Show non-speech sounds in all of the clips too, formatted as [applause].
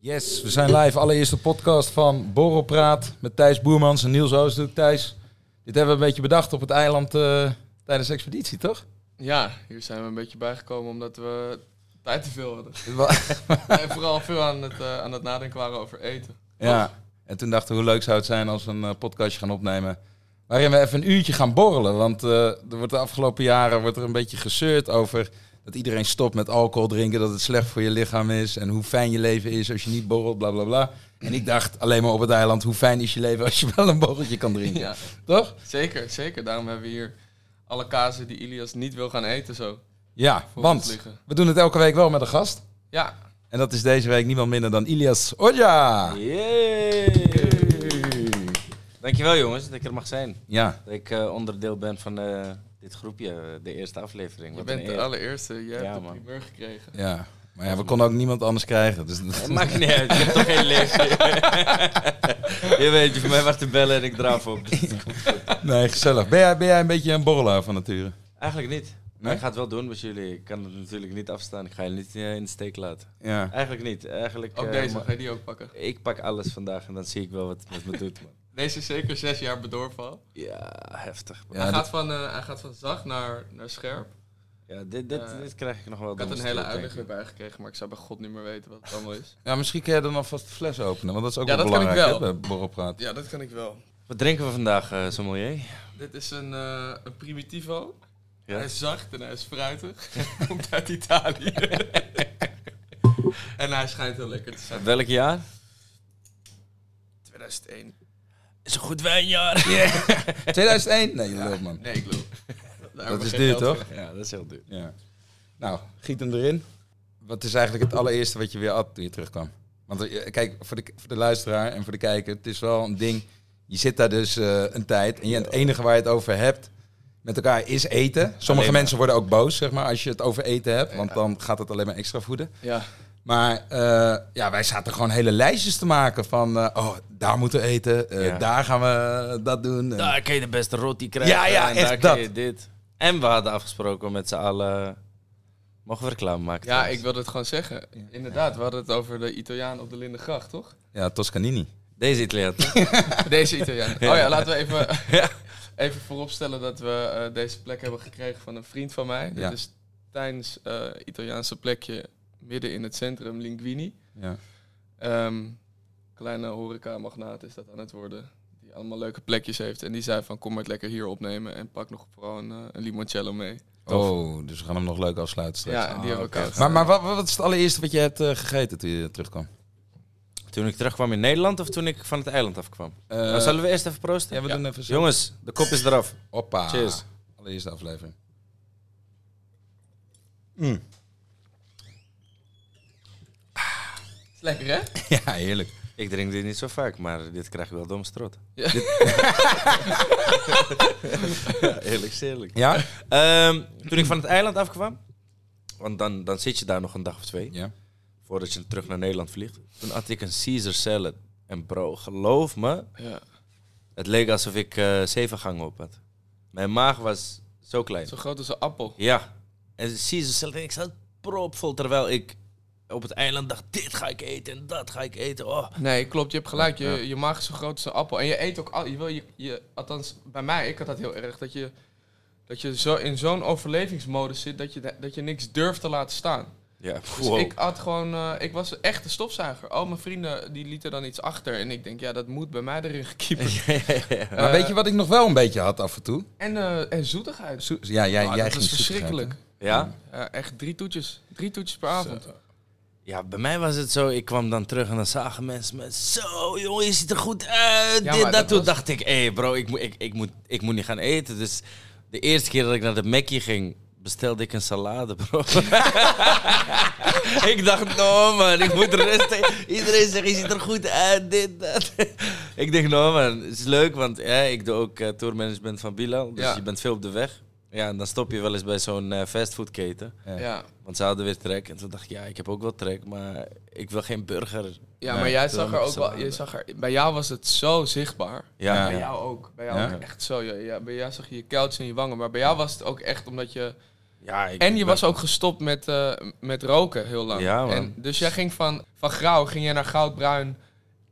Yes, we zijn live. Allereerste podcast van Borrelpraat met Thijs Boermans en Niels Oosthoek. Thijs, dit hebben we een beetje bedacht op het eiland uh, tijdens de expeditie, toch? Ja, hier zijn we een beetje bijgekomen omdat we tijd te veel hadden. [laughs] en vooral veel aan het, uh, aan het nadenken waren over eten. Ja, en toen dachten we hoe leuk zou het zijn als we een uh, podcastje gaan opnemen. Waarin we even een uurtje gaan borrelen. Want er wordt de afgelopen jaren wordt er een beetje gezeurd over dat iedereen stopt met alcohol drinken, dat het slecht voor je lichaam is en hoe fijn je leven is als je niet borrelt, bla bla bla. En ik dacht alleen maar op het eiland, hoe fijn is je leven als je [laughs] wel een borreltje kan drinken. Ja. Toch? Zeker, zeker. Daarom hebben we hier alle kazen die Ilias niet wil gaan eten zo. Ja, want we doen het elke week wel met een gast. Ja. En dat is deze week niemand minder dan Ilias Oja. Yay! Dankjewel jongens dat ik er mag zijn. Ja. Dat ik uh, onderdeel ben van uh, dit groepje, de eerste aflevering. Je bent de allereerste, jij hebt de primeur gekregen. Ja, maar ja, we konden ook niemand anders krijgen. Dus dat maakt niet uit, je hebt toch geen leven. [laughs] je weet, je voor mij was te bellen en ik draaf op. Dus [laughs] nee, gezellig. Ben jij, ben jij een beetje een borrelaar van nature? Eigenlijk niet. Nee? ik ga het wel doen met jullie. Ik kan het natuurlijk niet afstaan. Ik ga je niet uh, in de steek laten. Ja. Eigenlijk niet. Eigenlijk, ook uh, deze, ga je die ook pakken? Ik pak alles vandaag en dan zie ik wel wat het met me doet. Man. Deze is zeker zes jaar bedorven Ja, heftig. Ja, hij, gaat van, uh, hij gaat van zacht naar, naar scherp. Ja, dit, dit, dit krijg ik nog wel. Ik had een hele uitleg erbij gekregen, maar ik zou bij god niet meer weten wat het allemaal is. Ja, misschien kun jij dan alvast de fles openen, want dat is ook ja, wel belangrijk wel. Hè, bij borrelpraat. Ja, dat kan ik wel. Wat drinken we vandaag, uh, sommelier? Dit is een, uh, een Primitivo. Ja? Hij is zacht en hij is fruitig. [laughs] Komt uit Italië. [laughs] en hij schijnt heel lekker te zijn. Welk jaar? 2001. Is een goed wijnjaar. Yeah. [laughs] 2001? Nee, je ja. loopt man. Nee, ik loop. [laughs] dat is duur, toch? Ja, dat is heel duur. Ja. Nou, giet hem erin. Wat is eigenlijk het allereerste wat je weer at toen je terugkwam? Want kijk, voor de, voor de luisteraar en voor de kijker, het is wel een ding. Je zit daar dus uh, een tijd en je, het enige waar je het over hebt met elkaar is eten. Sommige mensen worden ook boos, zeg maar, als je het over eten hebt. Want dan gaat het alleen maar extra voeden. Ja. Maar uh, ja, wij zaten gewoon hele lijstjes te maken van... Uh, oh, daar moeten we eten, uh, ja. daar gaan we dat doen. Daar kun je de beste roti krijgen. Ja, ja, en echt daar dat. kun je dit. En we hadden afgesproken met z'n allen... Mogen we reclame maken? Ja, trouwens? ik wilde het gewoon zeggen. Inderdaad, we hadden het over de Italiaan op de Lindengracht, toch? Ja, Toscanini. Deze Italiaan. [laughs] Deze Italiaan. Oh ja, laten we even, [laughs] even vooropstellen dat we uh, deze plek hebben gekregen van een vriend van mij. Ja. Dit is Tijns uh, Italiaanse plekje midden in het centrum, Linguini. Ja. Um, kleine horeca-magnaat is dat aan het worden. Die allemaal leuke plekjes heeft. En die zei van, kom maar het lekker hier opnemen. En pak nog vooral een, uh, een limoncello mee. Oh, dus we gaan hem nog leuk afsluiten straks. Ja, en die oh, hebben we okay. Maar, maar wat, wat is het allereerste wat je hebt uh, gegeten toen je terugkwam? Toen ik terugkwam in Nederland of toen ik van het eiland afkwam? Uh, nou, zullen we eerst even proosten? Ja, we ja. doen even zo. Jongens, de kop is eraf. Hoppa. Cheers. Allereerste aflevering. Mm. Is lekker, hè? [laughs] Ja, heerlijk. Ik drink dit niet zo vaak, maar dit krijg ik wel dom strot. Ja. Dit... [laughs] ja, eerlijk, eerlijk. Ja? Um, toen ik van het eiland afkwam, want dan, dan zit je daar nog een dag of twee, ja. voordat je terug naar Nederland vliegt. Toen had ik een Caesar salad. En bro, geloof me, ja. het leek alsof ik uh, zeven gangen op had. Mijn maag was zo klein. Zo groot als een appel. Ja. En Caesar salad, ik zat propvol, terwijl ik op het eiland dacht, dit ga ik eten en dat ga ik eten. Oh. Nee, klopt, je hebt gelijk. Je, je maag is zo groot als een appel. En je eet ook al, je wil je, je, althans bij mij, ik had dat heel erg, dat je, dat je zo in zo'n overlevingsmodus zit dat je, dat je niks durft te laten staan. Ja, dus ik had gewoon, uh, ik was echt een stofzuiger. Al mijn vrienden die lieten dan iets achter. En ik denk, ja, dat moet bij mij erin [laughs] ja, ja, ja. Uh, maar weet je wat ik nog wel een beetje had af en toe? En, uh, en zoetigheid. Zo ja, jij, oh, jij dat ging is verschrikkelijk. Ja? ja? Echt drie toetjes. Drie toetjes per avond. Zo. Ja, bij mij was het zo. Ik kwam dan terug en dan zagen mensen met zo, jongen, je ziet er goed uit. Ja, dit, dat, dat toen dacht ik, hé hey bro, ik moet, ik, ik, moet, ik moet niet gaan eten. Dus de eerste keer dat ik naar de Mackie ging, bestelde ik een salade, bro. [laughs] ik dacht, no man, ik moet rusten. Iedereen zegt, je ziet er goed uit, dit, dat. ik denk, no man, het is leuk, want ja, ik doe ook uh, tourmanagement van Bilal. Dus Ja. je bent veel op de weg. Ja, en dan stop je wel eens bij zo'n eh, fastfoodketen. Ja. Ja, Want ze hadden weer trek. En toen dacht ik, ja, ik heb ook wel trek, maar ik wil geen burger. ja maar jij zag er ook wel... Je zag er, bij jou was het zo zichtbaar. Ja, Ja. Bij jou ook. Bij jou Ja. ook echt zo. Ja, ja, bij jou zag je je kuiltjes en je wangen. Maar bij jou was het ook echt omdat je... Ja, ik- En je was ook gestopt met, eh, met roken heel lang. Ja, man. En dus jij ging van, van grauw ging je naar goudbruin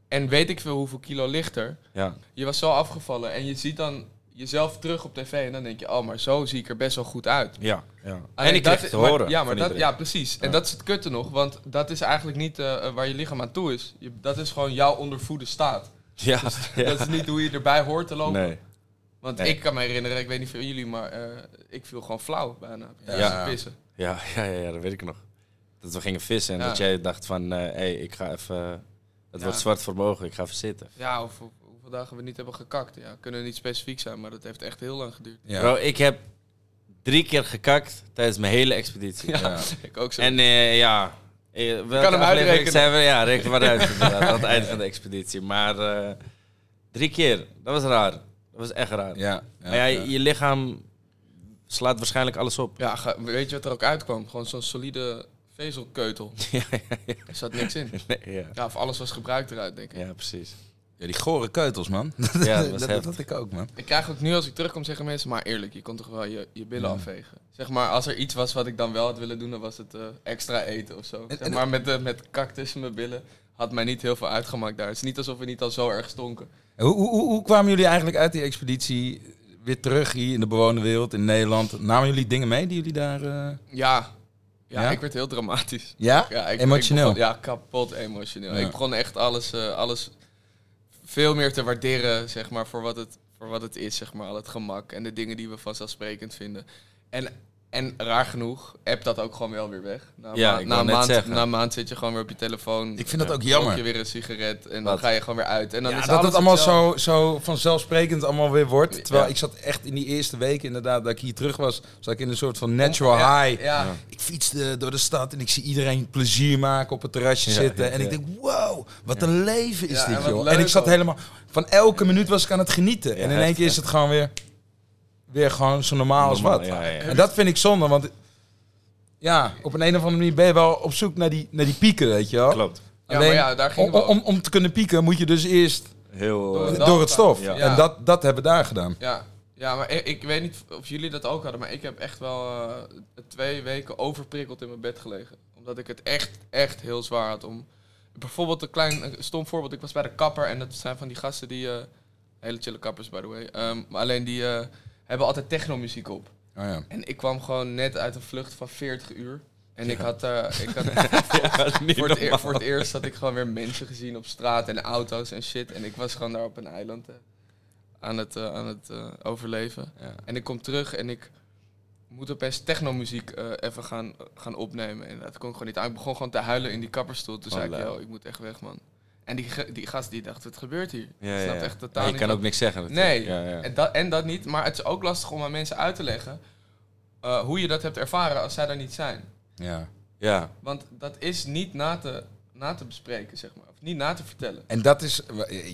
en weet ik veel hoeveel kilo lichter. Ja, Je was zo afgevallen en je ziet dan jezelf terug op tv en dan denk je, oh, maar zo zie ik er best wel goed uit. ja, ja. Alleen En ik dat- te maar- horen Ja, maar dat, ja precies. En dat is het kutte nog, want dat is eigenlijk niet eh, waar je lichaam aan toe is. Je, dat is gewoon jouw ondervoede staat. Ja, [laughs] ja. Dat is niet hoe je erbij hoort te lopen. Nee. Want Nee. ik kan me herinneren, ik weet niet van jullie, maar eh, ik viel gewoon flauw bijna. Ja. Ja. Pissen. [laughs] Ja, ja, ja, dat weet ik nog. Dat we gingen vissen en dat jij dacht van, hé, hey, ik ga even... Het wordt zwart voor ik ga even zitten. Ja, of- hoeveel dagen we niet hebben gekakt. Ja, kunnen niet specifiek zijn, maar dat heeft echt heel lang geduurd. Ja. Bro, ik heb drie keer gekakt tijdens mijn hele expeditie. Ja, Ja. [laughs] ik ook zo. En eh, ja... eh, welke kan hem uitrekenen. Zijn we, ja, reken maar uit [laughs] aan het einde van de expeditie. Maar eh, drie keer, dat was raar. Dat was echt raar. Ja, maar ja, je, je lichaam slaat waarschijnlijk alles op. ja, weet je wat er ook uitkwam? Gewoon zo'n solide vezelkeutel. [laughs] ja, ja, ja. Er zat niks in. Nee, ja. Ja, of alles was gebruikt eruit, denk ik. ja, precies. Ja, die gore keutels, man. [laughs] Ja, [laughs] dat was dat, dat ik ook, man. Ik krijg ook nu als ik terugkom zeggen mensen, maar eerlijk, je kon toch wel je, je billen Ja. afvegen. Zeg maar, als er iets was wat ik dan wel had willen doen, dan was het eh, extra eten of zo. En- Zeg en- maar met, de met kak tussen mijn billen had mij niet heel veel uitgemaakt daar. Het is niet alsof we niet al zo erg stonken. Hoe, hoe, hoe, hoe kwamen jullie eigenlijk uit die expeditie weer terug hier in de bewoonde wereld in Nederland? Namen jullie dingen mee die jullie daar... eh, Ja. Ja, Ja? ik werd heel dramatisch. Ja? Ja, ik, Emotioneel? ik begon- ja, kapot emotioneel. Ja. Ik begon echt alles, eh, alles veel meer te waarderen, zeg maar, voor wat, het, voor wat het is, zeg maar. Al het gemak en de dingen die we vanzelfsprekend vinden. En, en raar genoeg, app dat ook gewoon wel weer weg. Na, een Ja, ma- na, maand, zeggen. na een maand zit je gewoon weer op je telefoon. Ik vind dat ook jammer. je weer een sigaret en dan ga je gewoon weer uit. En dan ja, is dat het allemaal zo, zo vanzelfsprekend allemaal weer wordt. Terwijl Ja. ik zat echt in die eerste weken inderdaad dat ik hier terug was, zat ik in een soort van natural Ja, high. Ja, Ik fietste door de stad en ik zie iedereen plezier maken op het terrasje Ja, zitten. ja, en ik denk, wow, wat een leven is dit, joh. En ik zat helemaal, van elke minuut was ik aan het genieten. Ja, en in één keer is het gewoon weer, weer gewoon zo normaal als Normaal, wat. ja, ja. En dat vind ik zonde, want ja, op een, een of andere manier ben je wel op zoek naar die, naar die pieken, weet je wel. Klopt. Ja, maar ja, daar gingen om, om, om te kunnen pieken moet je dus eerst Heel... Door eh, het door het stof. Ja. En dat, dat hebben we daar gedaan. Ja, ja maar ik, ik weet niet of jullie dat ook hadden, maar ik heb echt wel eh, twee weken overprikkeld in mijn bed gelegen. Omdat ik het echt, echt heel zwaar had om... Bijvoorbeeld een klein een stom voorbeeld, ik was bij de kapper en dat zijn van die gasten die... eh, hele chille kappers, by the way. Ehm, maar alleen die eh, hebben altijd technomuziek op. Oh, ja. En ik kwam gewoon net uit een vlucht van 40 uur. En ik had, eh, ik had [laughs] [laughs] ja, voor, het eer- normaal. voor het eerst had ik gewoon weer mensen gezien op straat en auto's en shit. En ik was gewoon daar op een eiland eh, aan het, eh, aan het overleven. Ja. En ik kom terug en ik moet opeens technomuziek even gaan, gaan opnemen. En dat kon ik gewoon niet aan. Ik begon gewoon te huilen in die kapperstoel. Toen Oh, zei ik, yo, ik moet echt weg, man. En die, die gast die dacht, wat gebeurt hier? Ja, Ik snap ja. echt totaal Ja, je niet kan wat- ook niks zeggen. natuurlijk. Nee, Ja, ja. En, dat, en dat niet. Maar het is ook lastig om aan mensen uit te leggen eh, hoe je dat hebt ervaren als zij daar niet zijn. Ja. Ja. Want dat is niet na te, na te bespreken, zeg maar. Of niet na te vertellen. En dat is,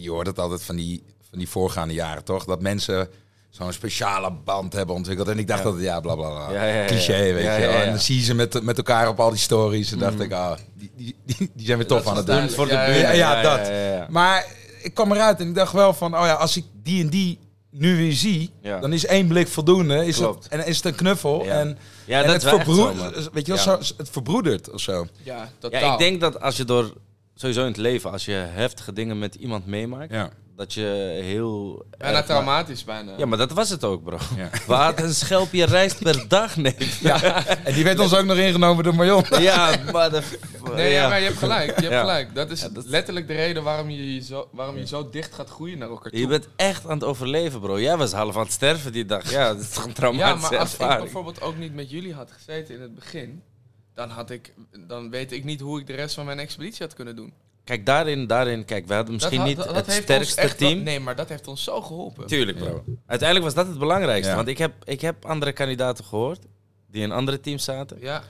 je hoort het altijd van die, van die voorgaande jaren, toch? Dat mensen zo'n speciale band hebben ontwikkeld. En ik dacht Ja. dat ja, bla bla bla. Ja, ja, ja, Cliché, ja. weet Ja, je ja, wel. ja. En dan zie je ze met, met elkaar op al die stories. En dacht Mm. ik, ah, die, die, die, die zijn weer tof Dat aan het doen. Voor de Ja, ja, buurt. ja, dat. Ja, ja, ja. Maar ik kwam eruit en ik dacht wel van, oh ja, als ik die en die nu weer zie, Ja. dan is één blik voldoende. Is Klopt. het, en is het een knuffel. Ja. En, Ja, en dat het, is wel echt zo, verbroedert, weet je wel, Ja. zo, het verbroedert of zo. Ja, totaal. Ja, ik denk dat als je door, sowieso in het leven, als je heftige dingen met iemand meemaakt, Ja. Dat je heel... Bijna erg- traumatisch bijna. Ja, maar dat was het ook, bro. Ja. [laughs] We hadden een schelpje rijst per dag, nee. [laughs] ja. En die werd ons ook nog ingenomen door Marion. [laughs] Ja, maar de... Nee, ja. maar je hebt gelijk. Je hebt Ja. gelijk. Dat is Ja, dat- letterlijk de reden waarom je, zo, waarom je zo dicht gaat groeien naar elkaar toe. Je bent echt aan het overleven, bro. Jij was half aan het sterven die dag. Ja, dat is toch een ja, traumatische maar als ik bijvoorbeeld ook niet met jullie had gezeten in het begin, dan, had ik, dan weet ik niet hoe ik de rest van mijn expeditie had kunnen doen. Kijk, daarin, daarin, kijk, we hadden misschien Dat niet dat het sterkste echt team. nee, maar dat heeft ons zo geholpen. Tuurlijk, bro. Uiteindelijk was dat het belangrijkste. Ja. Want ik heb, ik heb andere kandidaten gehoord die in andere teams zaten. Ja.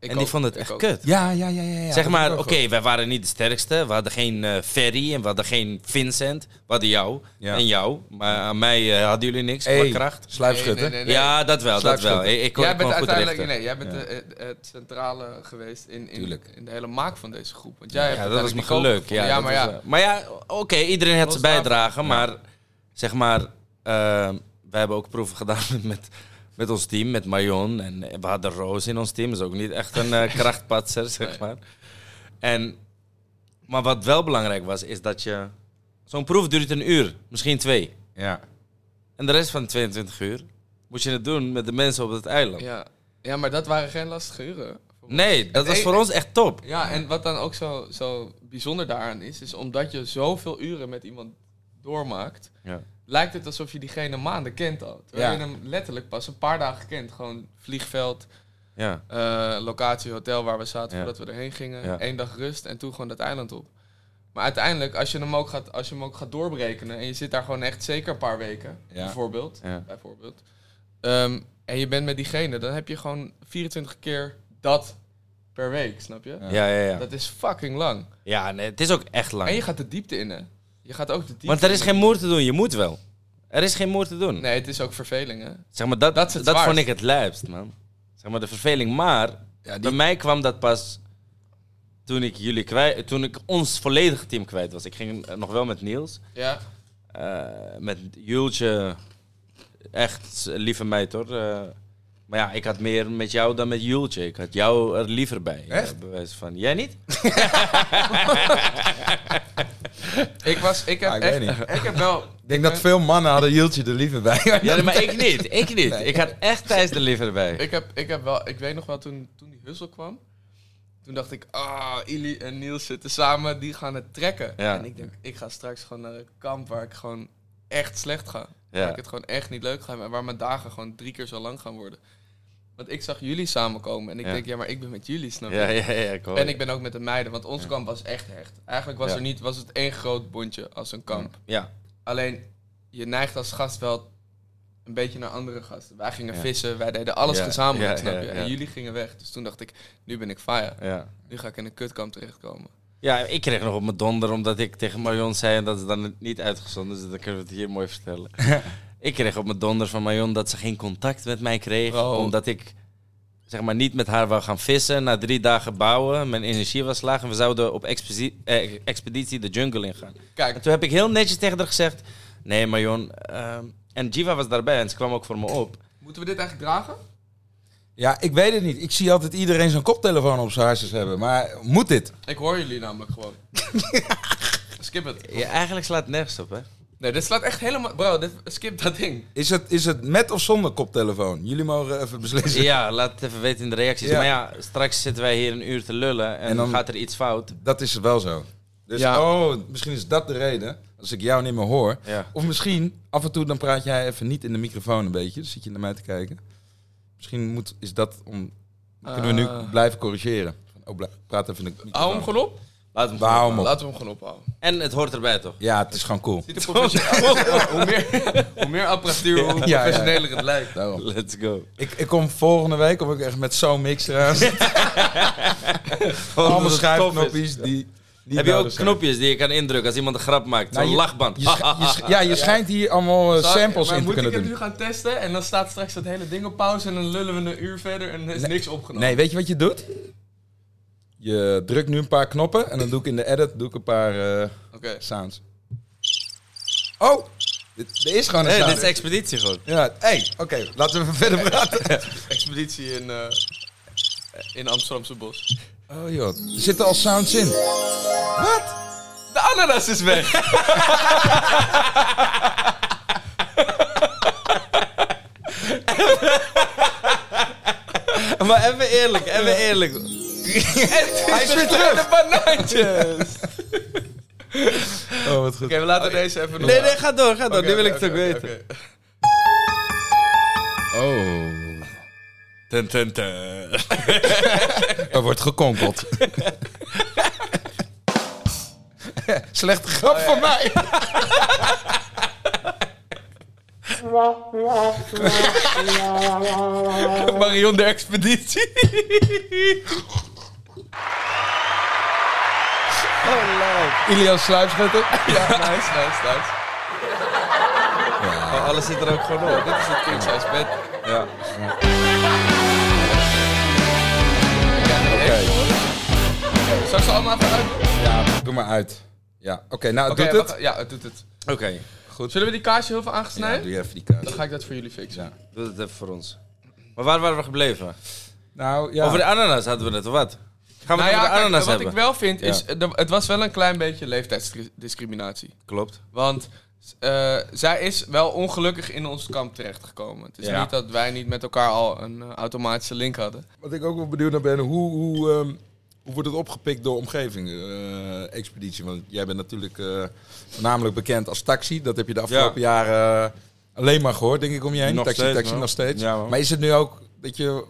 Ik en die vonden het ik echt ook. kut. Ja, ja, ja. ja, ja. zeg Dat maar, oké, wij waren niet de sterkste. We hadden geen eh, Ferry en we hadden geen Vincent. We hadden jou Ja. en jou. Maar aan mij eh, hadden jullie niks Hey, qua kracht. Sluipschutter. Nee, nee, nee, nee. Ja, dat wel, dat wel. Ik, ik kon, jij bent goed uiteindelijk nee, jij bent Ja. de- het, centrale geweest in, in, in de hele maak van deze groep. Want jij hebt Ja, dat was mijn uiteindelijk geluk. Ja, ja, maar ja, eh, maar ja, oké, iedereen heeft Los zijn bijdrage. Maar zeg maar, eh, wij hebben ook proeven gedaan [laughs] met, met ons team, met Marion. En we hadden Roos in ons team. Dat is ook niet echt een eh, [laughs] krachtpatser, zeg maar. En, maar wat wel belangrijk was, is dat je... Zo'n proef duurt een uur, misschien twee. Ja. En de rest van de 22 uur moest je het doen met de mensen op het eiland. ja. ja, maar dat waren geen lastige uren. voor mij. Nee, dat was e- voor ons echt top. Ja, en wat dan ook zo, zo bijzonder daaraan is, is omdat je zoveel uren met iemand doormaakt, Ja. Lijkt het alsof je diegene maanden kent al. Terwijl Ja. je hem letterlijk pas een paar dagen kent. Gewoon vliegveld, Ja. eh, locatie, hotel waar we zaten Ja. voordat we erheen gingen. Ja. Eén dag rust en toen gewoon dat eiland op. Maar uiteindelijk, als je hem ook gaat, als je hem ook gaat doorberekenen en je zit daar gewoon echt zeker een paar weken, bijvoorbeeld, bijvoorbeeld. Ehm, en je bent met diegene, dan heb je gewoon 24 keer dat per week, snap je? Ja. Ja, ja, ja. Dat is fucking lang. Ja, nee, het is ook echt lang. En je gaat de diepte in, hè? Je gaat ook de diepte Want er is in. geen moer te doen, je moet wel. Er is geen moer te doen. Nee, het is ook verveling, hè? Zeg maar, dat, Dat vond ik het lijpst, man. Zeg maar, de verveling. Maar Ja, die- bij mij kwam dat pas toen ik jullie kwijt... Toen ik ons volledige team kwijt was. Ik ging nog wel met Niels. Ja. eh, met Jultje. Echt lieve meid, hoor. Eh, maar ja, ik had meer met jou dan met Jultje. Ik had jou er liever bij. Echt? eh, bewijs van. Jij niet? [laughs] [laughs] Ik was, ik heb Ah, ik echt, weet niet. ik heb wel... Ik denk dat veel mannen hadden Hieltje er liever bij. Ja, maar [laughs] ik niet. Ik niet. Ik had echt Thijs er liever bij. Ik heb, ik heb wel, ik weet nog wel toen, toen die hussel kwam. Toen dacht ik, ah, Ili en Niels zitten samen, die gaan het trekken. Ja. En ik denk, ik ga straks gewoon naar een kamp waar ik gewoon echt slecht ga. Ja. Waar ik het gewoon echt niet leuk ga hebben. En waar mijn dagen gewoon drie keer zo lang gaan worden. Want ik zag jullie samenkomen en ik Ja. denk, ja, maar ik ben met jullie, snap je? Ja, ja, ja. Ik hoor En ik ben ook met de meiden, want ons kamp was echt hecht. Eigenlijk was, er niet, was het één groot bondje als een kamp. Ja. Alleen, je neigt als gast wel een beetje naar andere gasten. Wij gingen vissen, wij deden alles gezamenlijk, ja, snap je? En jullie gingen weg. Dus toen dacht ik, nu ben ik fire. Ja. Nu ga ik in een kutkamp terechtkomen. Ja, ik kreeg nog op mijn donder omdat ik tegen Marion zei en dat is dan niet uitgezonden, dus dan kunnen we het hier mooi vertellen. [laughs] ik kreeg op mijn donder van Marion dat ze geen contact met mij kreeg, Oh. omdat ik zeg maar niet met haar wou gaan vissen. Na drie dagen bouwen, mijn energie was laag en we zouden op expeditie, eh, expeditie de jungle ingaan. En Kijk, toen heb ik heel netjes tegen haar gezegd, nee Marion, ehm, en Jiva was daarbij en ze kwam ook voor me op. moeten we dit eigenlijk dragen? Ja, ik weet het niet. Ik zie altijd iedereen zo'n koptelefoon op zijn hartjes hebben. Maar moet dit? Ik hoor jullie namelijk gewoon. [laughs] skip het. Ja, eigenlijk slaat het nergens op, hè? Nee, dit slaat echt helemaal... Bro, dit, skip dat ding. Is het, is het met of zonder koptelefoon? Jullie mogen even beslissen. Ja, laat het even weten in de reacties. Ja. Maar ja, straks zitten wij hier een uur te lullen en, En dan gaat er iets fout. Dat is wel zo. Dus Ja. oh, misschien is dat de reden. Als ik jou niet meer hoor. Ja. Of misschien, af en toe dan praat jij even niet in de microfoon een beetje. Dan zit je naar mij te kijken. Misschien moet, is dat om... Kunnen we nu Ah. blijven corrigeren. Van, Oh, blijf, praat even in de microfoon. Hou hem gewoon op. Laat hem We hem. Laten we hem gewoon ophouden. En het hoort erbij toch? Ja, het is gewoon cool. Ziet er professioneel [laughs] hoe, meer, hoe meer apparatuur, [laughs] hoe Ja, ja. professioneler het lijkt. Daarom. Let's go. Ik, ik kom volgende week kom ik echt met zo'n mix eraan. [laughs] Allemaal schuifknopjes die, die Heb je ook zijn. knopjes die je kan indrukken als iemand een grap maakt? Nou, Zo'n lachband. Je je ja, je schijnt hier allemaal eh, samples maar in te moet kunnen ik het doen. nu gaan testen en dan staat straks dat hele ding op pauze en dan lullen we een uur verder en er is Nee. niks opgenomen. Nee, weet je wat je doet? Je drukt nu een paar knoppen en dan doe ik in de edit doe ik een paar eh, sounds. Oh, dit, er is gewoon een Hey, sound. dit is expeditie gewoon. Ja, hey, oké, laten we even verder praten. [laughs] Expeditie in, eh, in Amsterdamse bos. Oh joh, er zitten al sounds in. Wat? De ananas is weg! [laughs] [laughs] Maar even eerlijk, even eerlijk. Hij is weer terug. De banaantjes! [laughs] Oh, wat goed. Oké, we laten deze even nog... Nee, nee, ga door, ga door. Nu wil ik het ook weten. oké. Oh, Ten, ten, ten. [laughs] er wordt gekonkeld. [laughs] Slechte grap van mij. Marion de Expeditie. Oh, leuk. Ilias Sluipschutter. [laughs] ja, nice, nice, nice. Oh, alles zit er ook gewoon op. Dit is het king size bed. Ja. Oké. Zal ik ze allemaal even uit? Ja, doe maar uit. Ja, oké. nou, doet het? wacht, Ja, het doet het. Oké, Goed. Zullen we die kaasje heel veel Ja, aangesnijden? doe je even die kaas. Dan ga ik dat voor jullie fixen. Ja. doe het even voor ons. Maar waar waren we gebleven? Nou, ja. Over de ananas hadden we het, of wat? Gaan we Nou het ja, over de kijk, ananas wat hebben? ik wel vind is, de- het was wel een klein beetje leeftijdsdiscriminatie. Klopt. Want eh, zij is wel ongelukkig in ons kamp terechtgekomen. Het is Ja. niet dat wij niet met elkaar al een eh, automatische link hadden. Wat ik ook wel benieuwd naar ben, hoe, hoe, ehm, hoe wordt het opgepikt door omgeving, eh, expeditie? Want jij bent natuurlijk eh, voornamelijk bekend als taxi. Dat heb je de afgelopen jaren alleen maar gehoord, denk ik, om je heen. Nog taxi, steeds, taxi nog steeds. Ja, maar is het nu ook dat, je,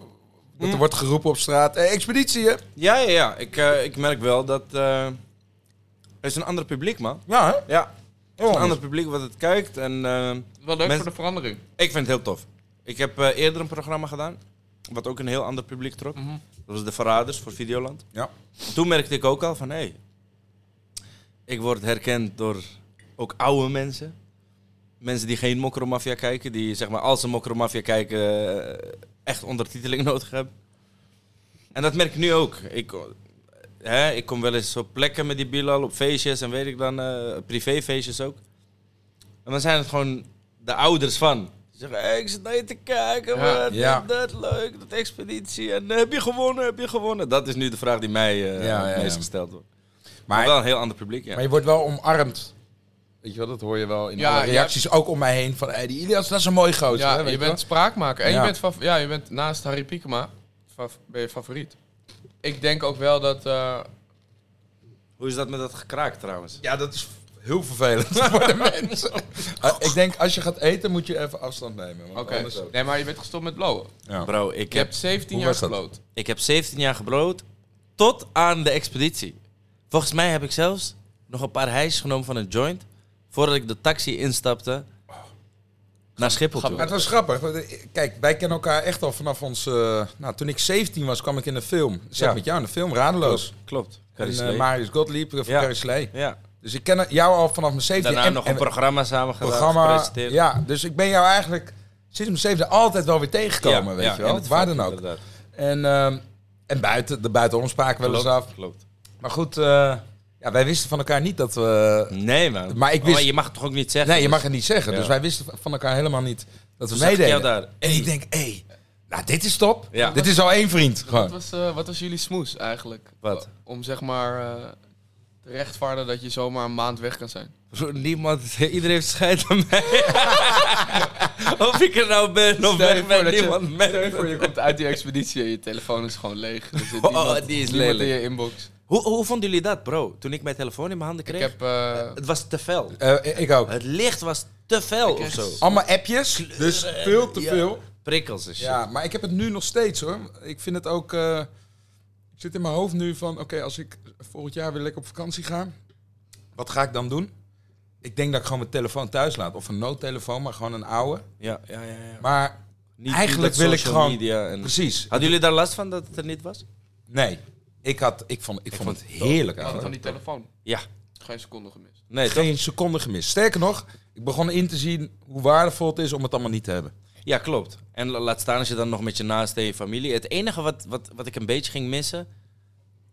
dat er wordt geroepen op straat, hey, expeditie hè? Ja, ja, ja. Ik, eh, ik merk wel dat... eh, er is een ander publiek, man. Ja, hè? Ja. Er is een ander publiek wat het kijkt. En eh, Wel leuk Mensen- voor de verandering. ik vind het heel tof. Ik heb eh, eerder een programma gedaan. Wat ook een heel ander publiek trok. Mhm. Dat was De Verraders voor Videoland. Ja. Toen merkte ik ook al van... Hé, hey, ik word herkend door ook oude mensen. Mensen die geen Mokromafia kijken. Die zeg maar als ze Mokromafia kijken... eh, echt ondertiteling [laughs] nodig hebben. En dat merk ik nu ook. Ik, hè, ik kom wel eens op plekken met die Bilal, op feestjes en weet ik dan, eh, privéfeestjes ook. En dan zijn het gewoon de ouders van. Ze zeggen, hey, ik zit naar je te kijken, Ja. man. Ja. Dat leuk, dat expeditie. En eh, heb je gewonnen, heb je gewonnen? Dat is nu de vraag die mij Ja, meest ja. gesteld wordt. Maar, Maar, wel een heel ander publiek, ja. maar je wordt wel omarmd. Weet je wel, dat hoor je wel in Ja, ja. reacties, ook om mij heen. Van, hey, die Ilias, dat is een mooi gozer. Ja, hè, weet je wel? bent spraakmaker. En Ja. je, bent ja, je bent naast Harry Piekema ben je favoriet. Ik denk ook wel dat... eh, Hoe is dat met dat gekraak trouwens? Ja, dat is heel vervelend [laughs] voor de mensen. Eh, [laughs] ik denk, als je gaat eten, moet je even afstand nemen. want Oké, anders- nee, maar je bent gestopt met blowen. Ja. Bro, ik Je heb, hebt 17 Hoe jaar gebloot. ik heb 17 jaar gebrood tot aan de expeditie. Volgens mij heb ik zelfs nog een paar hijsjes genomen van een joint... voordat ik de taxi instapte naar Schiphol toe. Maar het was grappig. eh, Kijk, wij kennen elkaar echt al vanaf ons... eh, nou, toen ik 17 was, kwam ik in een film. Ik zat Ja. met jou in de film, Radeloos. Klopt. En Carrie eh. Marius Gottlieb, uh, Ja. Carrie Slee. Ja. Dus ik ken jou al vanaf mijn 17 Daarna en, nog en een programma samen gedaan, programma. gepresenteerd. Ja, dus ik ben jou eigenlijk sinds mijn 17 altijd wel weer tegengekomen, weet je wel. het Waar dan ook. inderdaad. En, ehm, en buiten, de buitenom spraken we wel eens Klopt, af. Klopt. Maar goed, eh, ja, wij wisten van elkaar niet dat we... Nee, man. Maar ik wist- je mag het toch ook niet zeggen? Nee, je dus- mag het niet zeggen. Ja. Dus wij wisten van elkaar helemaal niet dat we Toen ik meededen. daar. En ik denk, hé, hey, nou dit is top. Ja. Dit is al één vriend. Wat was, eh, wat was jullie smoes eigenlijk? Wat? Om zeg maar eh, te rechtvaardigen dat je zomaar een maand weg kan zijn. Bro, Niemand, iedereen heeft scheid aan mij. [laughs] of ik er nou ben of je weg ben, je- niemand merkt Stel je voor, je komt uit die expeditie en je telefoon is gewoon leeg. Er zit Oh, niemand, die is niemand in je inbox. Hoe, hoe vonden jullie dat, bro? Toen ik mijn telefoon in mijn handen Ik kreeg? heb... eh, Het was te fel. Eh, ik ook. Het licht was te fel of zo. Allemaal appjes, dus veel te Ja. veel. Prikkels en shit. Ja, maar ik heb het nu nog steeds hoor. Ik vind het ook... eh, ik zit in mijn hoofd nu van, oké, als ik volgend jaar weer lekker op vakantie ga, wat ga ik dan doen? Ik denk dat ik gewoon mijn telefoon thuis laat. Of een noodtelefoon, maar gewoon een oude. Ja, ja, ja. ja. Maar Niet, eigenlijk niet dat wil ik social gewoon- Media en... precies. Hadden jullie daar last van dat het er niet was? Nee, ik, had, ik, vond, ik, vond vond het heerlijk. van ouwe. die telefoon. Ja. Geen seconde gemist. Nee, toch? Geen seconde gemist. Sterker nog, ik begon in te zien hoe waardevol het is om het allemaal niet te hebben. Ja, klopt. En la- laat staan als je dan nog met je naaste en je familie. Het enige wat, wat, wat ik een beetje ging missen,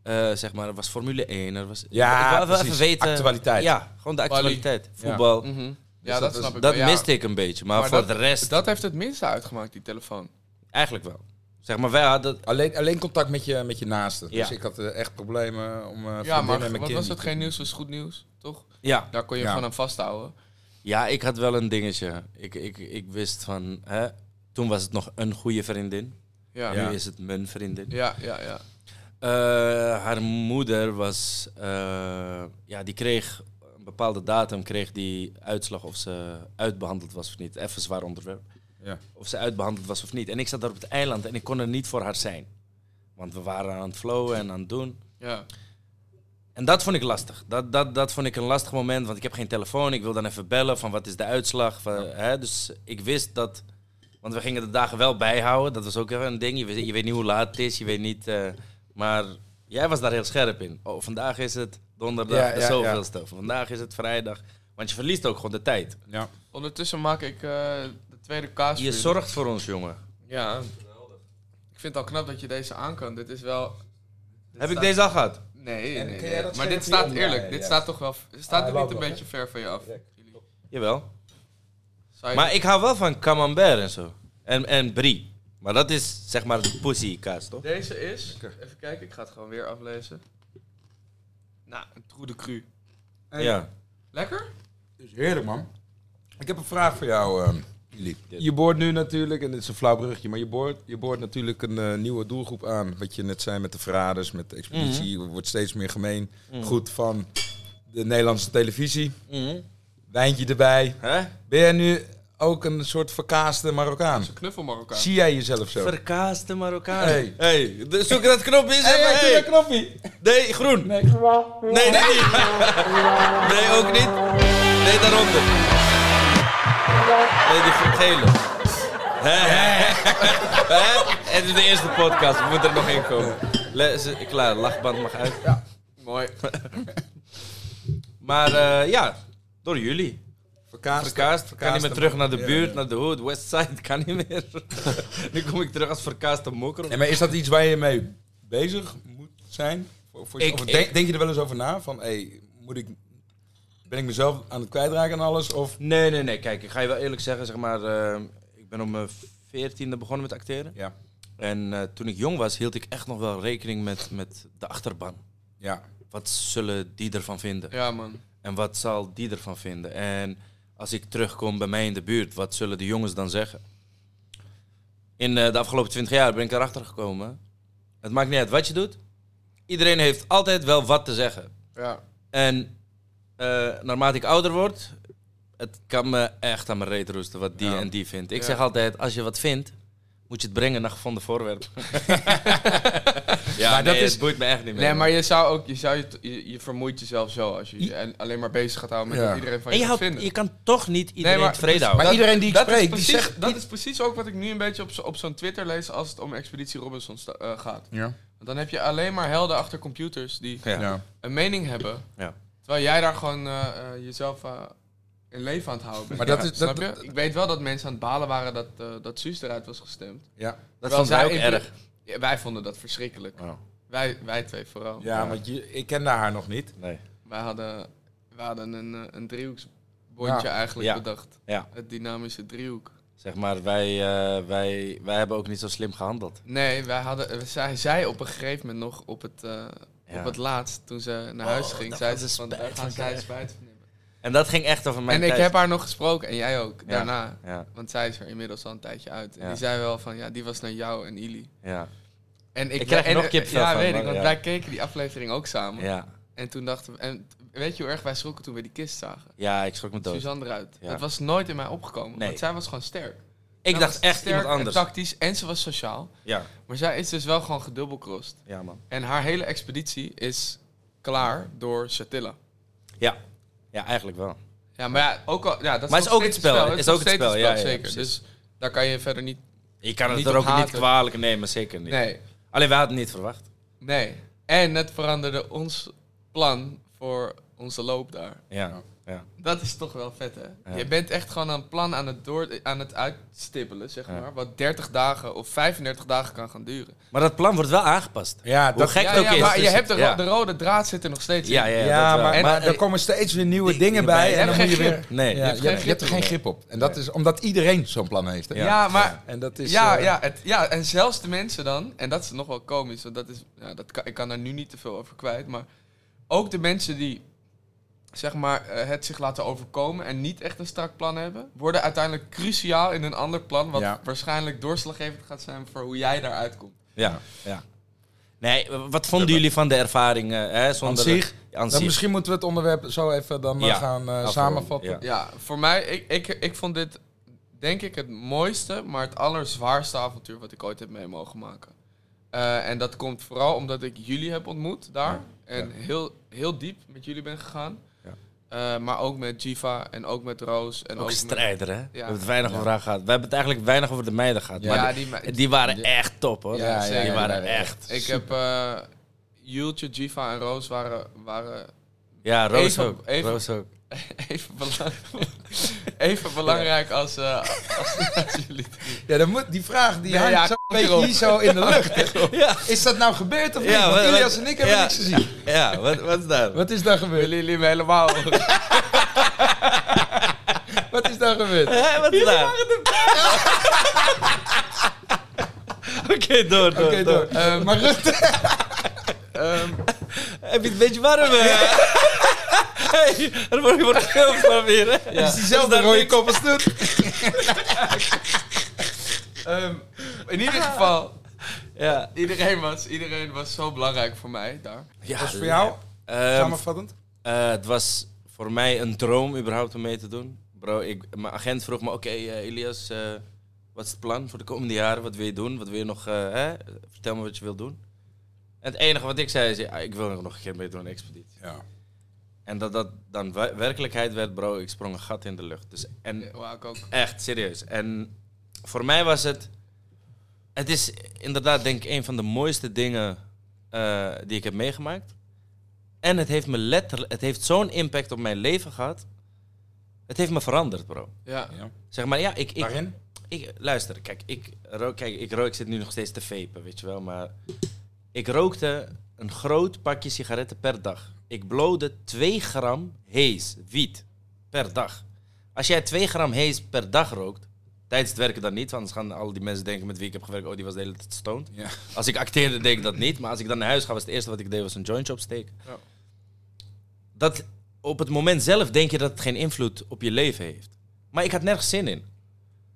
eh, zeg maar, was Formule 1. Er was, Ja, ik wil precies. even weten. Actualiteit. Ja, gewoon de actualiteit. Ja. Voetbal. Mhm. Ja, dat dat, is- snap ik Dat ja. miste ik een beetje. Maar, Maar voor dat- de rest, Dat heeft het minste uitgemaakt, die telefoon. eigenlijk wel. Zeg maar, wij hadden... Alleen, alleen contact met je, met je naasten. Ja. Dus ik had eh, echt problemen om uh, Ja, maar en mijn wat was het? Geen nieuws was goed nieuws, toch? Ja, Daar kon je Ja. gewoon aan vasthouden. ja, ik had wel een dingetje. Ik, ik, ik wist van... Hè, toen was het nog een goede vriendin. Ja, Ja. ja, Nu is het mijn vriendin. ja. ja, Eh, haar moeder was, eh, ja, die kreeg een bepaalde datum, kreeg die uitslag of ze uitbehandeld was of niet. Even een zwaar onderwerp. Ja. Of ze uitbehandeld was of niet. En ik zat daar op het eiland en ik kon er niet voor haar zijn. Want we waren aan het flowen en aan het doen. ja. En dat vond ik lastig. Dat, dat, dat vond ik een lastig moment, want ik heb geen telefoon. Ik wil dan even bellen van wat is de uitslag. Van, hè? Dus ik wist dat... Want we gingen de dagen wel bijhouden. Dat was ook wel een ding. Je weet, je weet niet hoe laat het is. Je weet niet... eh, maar jij was daar heel scherp in. Oh, vandaag is het donderdag, Ja, de ja, zoveelste. Vandaag is het vrijdag. Want je verliest ook gewoon de tijd. Ja. Ondertussen maak ik eh, de tweede kaas. Je zorgt voor ons, jongen. Ja. Ik vind het al knap dat je deze aan kan. Dit is wel... dit Heb ik staat- deze al gehad? Nee, En nee, kun nee. jij dat Maar dit schermpje staat eerlijk. Dit Ja. staat toch wel... Staat hij er loopt niet een beetje ver van je af? Jullie- Jawel. Zou je- Maar ik hou wel van camembert en zo. En, en brie. Maar dat is zeg maar de pussy kaas, toch? Deze is... Even kijken, ik ga het gewoon weer aflezen. Nou, een trou de cru. Ja. Lekker? is heerlijk, man. Ik heb een vraag voor jou, ehm. Je boort nu natuurlijk, en dit is een flauw brugje, maar je boort, je boort natuurlijk een eh, nieuwe doelgroep aan. Wat je net zei met de verraders, met de expeditie. Wordt steeds meer gemeen. Goed van de Nederlandse televisie. Mhm. Wijntje erbij. Hè? Ben jij nu ook een soort verkaaste Marokkaan? Een knuffel Marokkaan. Zie jij jezelf zo? Verkaaste Marokkaan. Hey. hey. de- zoek dat knopje. Maar, hey, hey. knoppie. Nee, groen. Nee, nee, nee. [laughs] nee, ook niet. Nee, daaronder. Nee, die gele. Het is de eerste podcast, we moeten er nog in komen. Le- klaar, lachband mag uit. Mooi. Maar eh, ja, door jullie. Verkaasd. Verkaasd, kan niet meer terug naar de Ja, buurt, ja. naar de hood, Westside, kan niet meer. [laughs] nu kom ik terug als verkaaste mokker. En maar is dat iets waar je mee bezig moet zijn? Voor, voor Ik- denk, denk je er wel eens over na? Van, hey, moet ik, ben ik mezelf aan het kwijtraken en alles? Of Nee, nee, nee. Kijk, ik ga je wel eerlijk zeggen, zeg maar, eh, ik ben op mijn veertiende begonnen met acteren. Ja. En eh, toen ik jong was, hield ik echt nog wel rekening met, met de achterban. Ja. Wat zullen die ervan vinden? Ja, man. En wat zal die ervan vinden? En als ik terugkom bij mij in de buurt, wat zullen de jongens dan zeggen? In eh, de afgelopen twintig jaar ben ik erachter gekomen. Het maakt niet uit wat je doet. Iedereen heeft altijd wel wat te zeggen. Ja. En eh, naarmate ik ouder word, het kan me echt aan mijn reet roesten wat die Ja. en die vindt. Ik Ja. zeg altijd, als je wat vindt, moet je het brengen naar gevonden voorwerp. [laughs] [laughs] ja, Maar dat nee, is- het boeit me echt niet meer. Nee, maar je zou ook, je, zou je, je, je vermoeit jezelf zo als je je en alleen maar bezig gaat houden met Ja. iedereen van En je, je, gaat houdt, vinden. je kan toch niet iedereen maar- tevreden dus- houden. Maar iedereen die ik dat is spreek, die precies, zegt... Dat is precies ook wat ik nu een beetje op, op zo'n Twitter lees als het om Expeditie Robinson sta- eh, gaat. Ja. Want dan heb je alleen maar helden achter computers die. Ja. een mening hebben. Ja. Terwijl jij daar gewoon eh, eh, jezelf eh, in leven aan het houden bent. Maar dat Ja, is- snap dat- je? Ik weet wel dat mensen aan het balen waren dat, eh dat Suus eruit was gestemd. Ja. dat vond wij ook zij- erg. Ja, wij vonden dat verschrikkelijk. Oh, Wij, wij twee vooral. ja, want je, ik kende haar nog niet. nee. Wij hadden, wij hadden een, een driehoeksbondje Ja. eigenlijk Ja. bedacht. Ja, Het dynamische driehoek. zeg maar, wij, eh, wij, wij hebben ook niet zo slim gehandeld. Nee, wij hadden, zij zei op een gegeven moment nog op het, eh, Ja. op het laatst, toen ze naar Oh, huis ging, daar zei gaan ze van, daar gaan zij spijt van hebben. En dat ging echt over mijn En ik heb haar nog gesproken, en jij ook, Ja. daarna. Ja, Want zij is er inmiddels al een tijdje uit. En Ja. die zei wel van, ja, die was naar jou en Ili. ja, En ik, Ik krijg en, nog kipvel Ja, van, weet ik, want ja. wij keken die aflevering ook samen. ja. En toen dachten we, en weet je hoe erg wij schrokken toen we die kist zagen? Ja, ik schrok me dood. Suzanne eruit. Ja. Dat was nooit in mij opgekomen. Nee. Want zij was gewoon sterk. Ik dacht echt sterk iemand en anders. tactisch en ze was sociaal. Ja, Maar zij is dus wel gewoon gedubbelcrossed. ja man. En haar hele expeditie is klaar door Satilla. Ja. ja, eigenlijk wel. Ja, maar ja, ook al, ja, dat Maar is ook het spel, Het is ook het spel, ja, ja, zeker. Dus daar kan je verder niet... Je kan het Niet er ook niet kwalijk nemen, zeker niet. Nee, Alleen wij hadden het niet verwacht. nee. En het veranderde ons plan voor onze loop daar. Ja, ja. Dat is toch wel vet, hè? Ja. Je bent echt gewoon een plan aan het, door, aan het uitstippelen, zeg Ja. maar. Wat 30 dagen of 35 dagen kan gaan duren. Maar dat plan wordt wel aangepast. Ja, Hoe dat, gek ja, ook ja, is. maar je hebt de, ro- ja. de rode draad zit er nog steeds Ja, in. ja, ja, wel. maar, En- maar er eh, komen steeds weer nieuwe dingen bij. je En dan moet je weer... Nee. Ja, hebt je, hebt, je hebt er geen grip op. En dat is omdat iedereen zo'n plan heeft. Hè? Ja, maar... En dat is... ja, eh, ja, het, ja, en zelfs de mensen dan, en dat is nog wel komisch, want dat is, ja, dat kan, ik kan daar nu niet te veel over kwijt, maar ook de mensen die, zeg maar, eh, het zich laten overkomen en niet echt een strak plan hebben, worden uiteindelijk cruciaal in een ander plan, wat Ja. waarschijnlijk doorslaggevend gaat zijn voor hoe jij daaruit komt. Ja, ja. Nee, wat vonden jullie van de ervaring? hè, Aan zonder zich, aan dan zich. misschien moeten we het onderwerp zo even dan eh, Ja, gaan eh, samenvatten. ja. Ja, voor mij, ik, ik, ik vond dit, denk ik, het mooiste, maar het allerzwaarste avontuur wat ik ooit heb mee mogen maken. Eh, en dat komt vooral omdat ik jullie heb ontmoet daar. Ja, En Heel, heel diep met jullie ben gegaan. Eh, maar ook met Jiva en ook met Roos. En Ook ook een met- strijder, hè? We hebben het weinig Ja. over haar gehad. We hebben het eigenlijk weinig over de meiden gehad. Ja, maar Ja, die, die, me- die waren echt top, hoor. Ja, die waren ja, echt... Ik heb uh, Jultje, Jiva en Roos waren, waren Ja, Roos Even- ook. even- Roos ook. [laughs] even, belang- [laughs] even belangrijk als, eh, als, [laughs] als jullie. Ja, dan moet, die vraag die Nee, hangt ja, zo een beetje hier zo in de lucht. Ja, Is dat nou gebeurd of niet? Ja, Want Ilias wat- en ik hebben niks gezien. ja wat, wat is daar? Wat is daar gebeurd? Willen jullie me helemaal... Wat is daar gebeurd? Wat is daar? Oké, door, door, Oké, door. Eh, maar Rutte... Ehm, Heb je het een beetje warm? Hey, er wordt, je wordt gefilmd van hier, hè? Het is diezelfde daar rode kop als toen. [laughs] ehm, in ieder geval, Ja. iedereen was, iedereen was zo belangrijk voor mij daar. ja Was voor jou, Ehm, samenvattend? eh, het was voor mij een droom überhaupt om mee te doen. Bro, ik, mijn agent vroeg me, oké eh, Elias, eh, wat is het plan voor de komende jaren? Wat wil je doen? Wat wil je nog, eh, hè? Vertel me wat je wil doen. En het enige wat ik zei is, ja, ik wil nog een keer meedoen aan een expeditie. Ja. En dat dat dan werkelijkheid werd, bro, ik sprong een gat in de lucht. Dus, en Ja, ik ook. Echt, serieus. En voor mij was het... Het is inderdaad, denk ik, een van de mooiste dingen eh, die ik heb meegemaakt. En het heeft me letterlijk... Het heeft zo'n impact op mijn leven gehad. Het heeft me veranderd, bro. Ja. ja. Zeg maar, ja, ik... ik, Waarin? ik luister, kijk, ik rook, kijk, ik rook, ik zit nu nog steeds te vapen, weet je wel. Maar ik rookte een groot pakje sigaretten per dag. Ik blowde 2 gram hees, wiet, per dag. Als jij 2 gram hees per dag rookt, tijdens het werken dan niet, want anders gaan al die mensen denken met wie ik heb gewerkt, oh, die was de hele tijd stoned. Ja. Als ik acteerde, deed ik dat niet. Maar als ik dan naar huis ga, was het eerste wat ik deed, was een jointje opsteken. Ja. Dat, op het moment zelf denk je dat het geen invloed op je leven heeft. Maar ik had nergens zin in.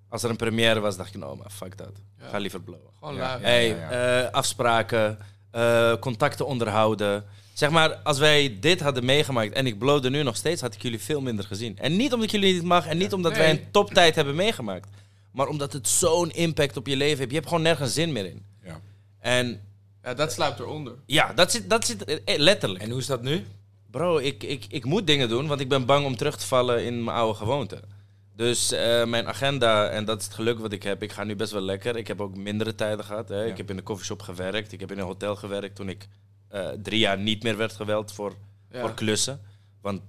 Als er een première was, dacht ik, nou, maar fuck dat. Ja. Ga liever blowen. Gewoon Ja. Hey, eh, afspraken, eh, contacten onderhouden. Zeg maar, als wij dit hadden meegemaakt en ik blowde nu nog steeds, had ik jullie veel minder gezien. En niet omdat ik jullie niet mag en niet omdat wij een toptijd hebben meegemaakt. Maar omdat het zo'n impact op je leven heeft. Je hebt gewoon nergens zin meer in. Ja. En Ja, dat sluipt eronder. ja, dat zit, dat zit eh, letterlijk. En hoe is dat nu? Bro, ik, ik, ik moet dingen doen, want ik ben bang om terug te vallen in mijn oude gewoonte. Dus eh, mijn agenda, en dat is het geluk wat ik heb, ik ga nu best wel lekker. Ik heb ook mindere tijden gehad. Hè. Ja. Ik heb in de coffeeshop gewerkt, ik heb in een hotel gewerkt toen ik eh, drie jaar niet meer werd geweld voor, Ja. voor klussen. Want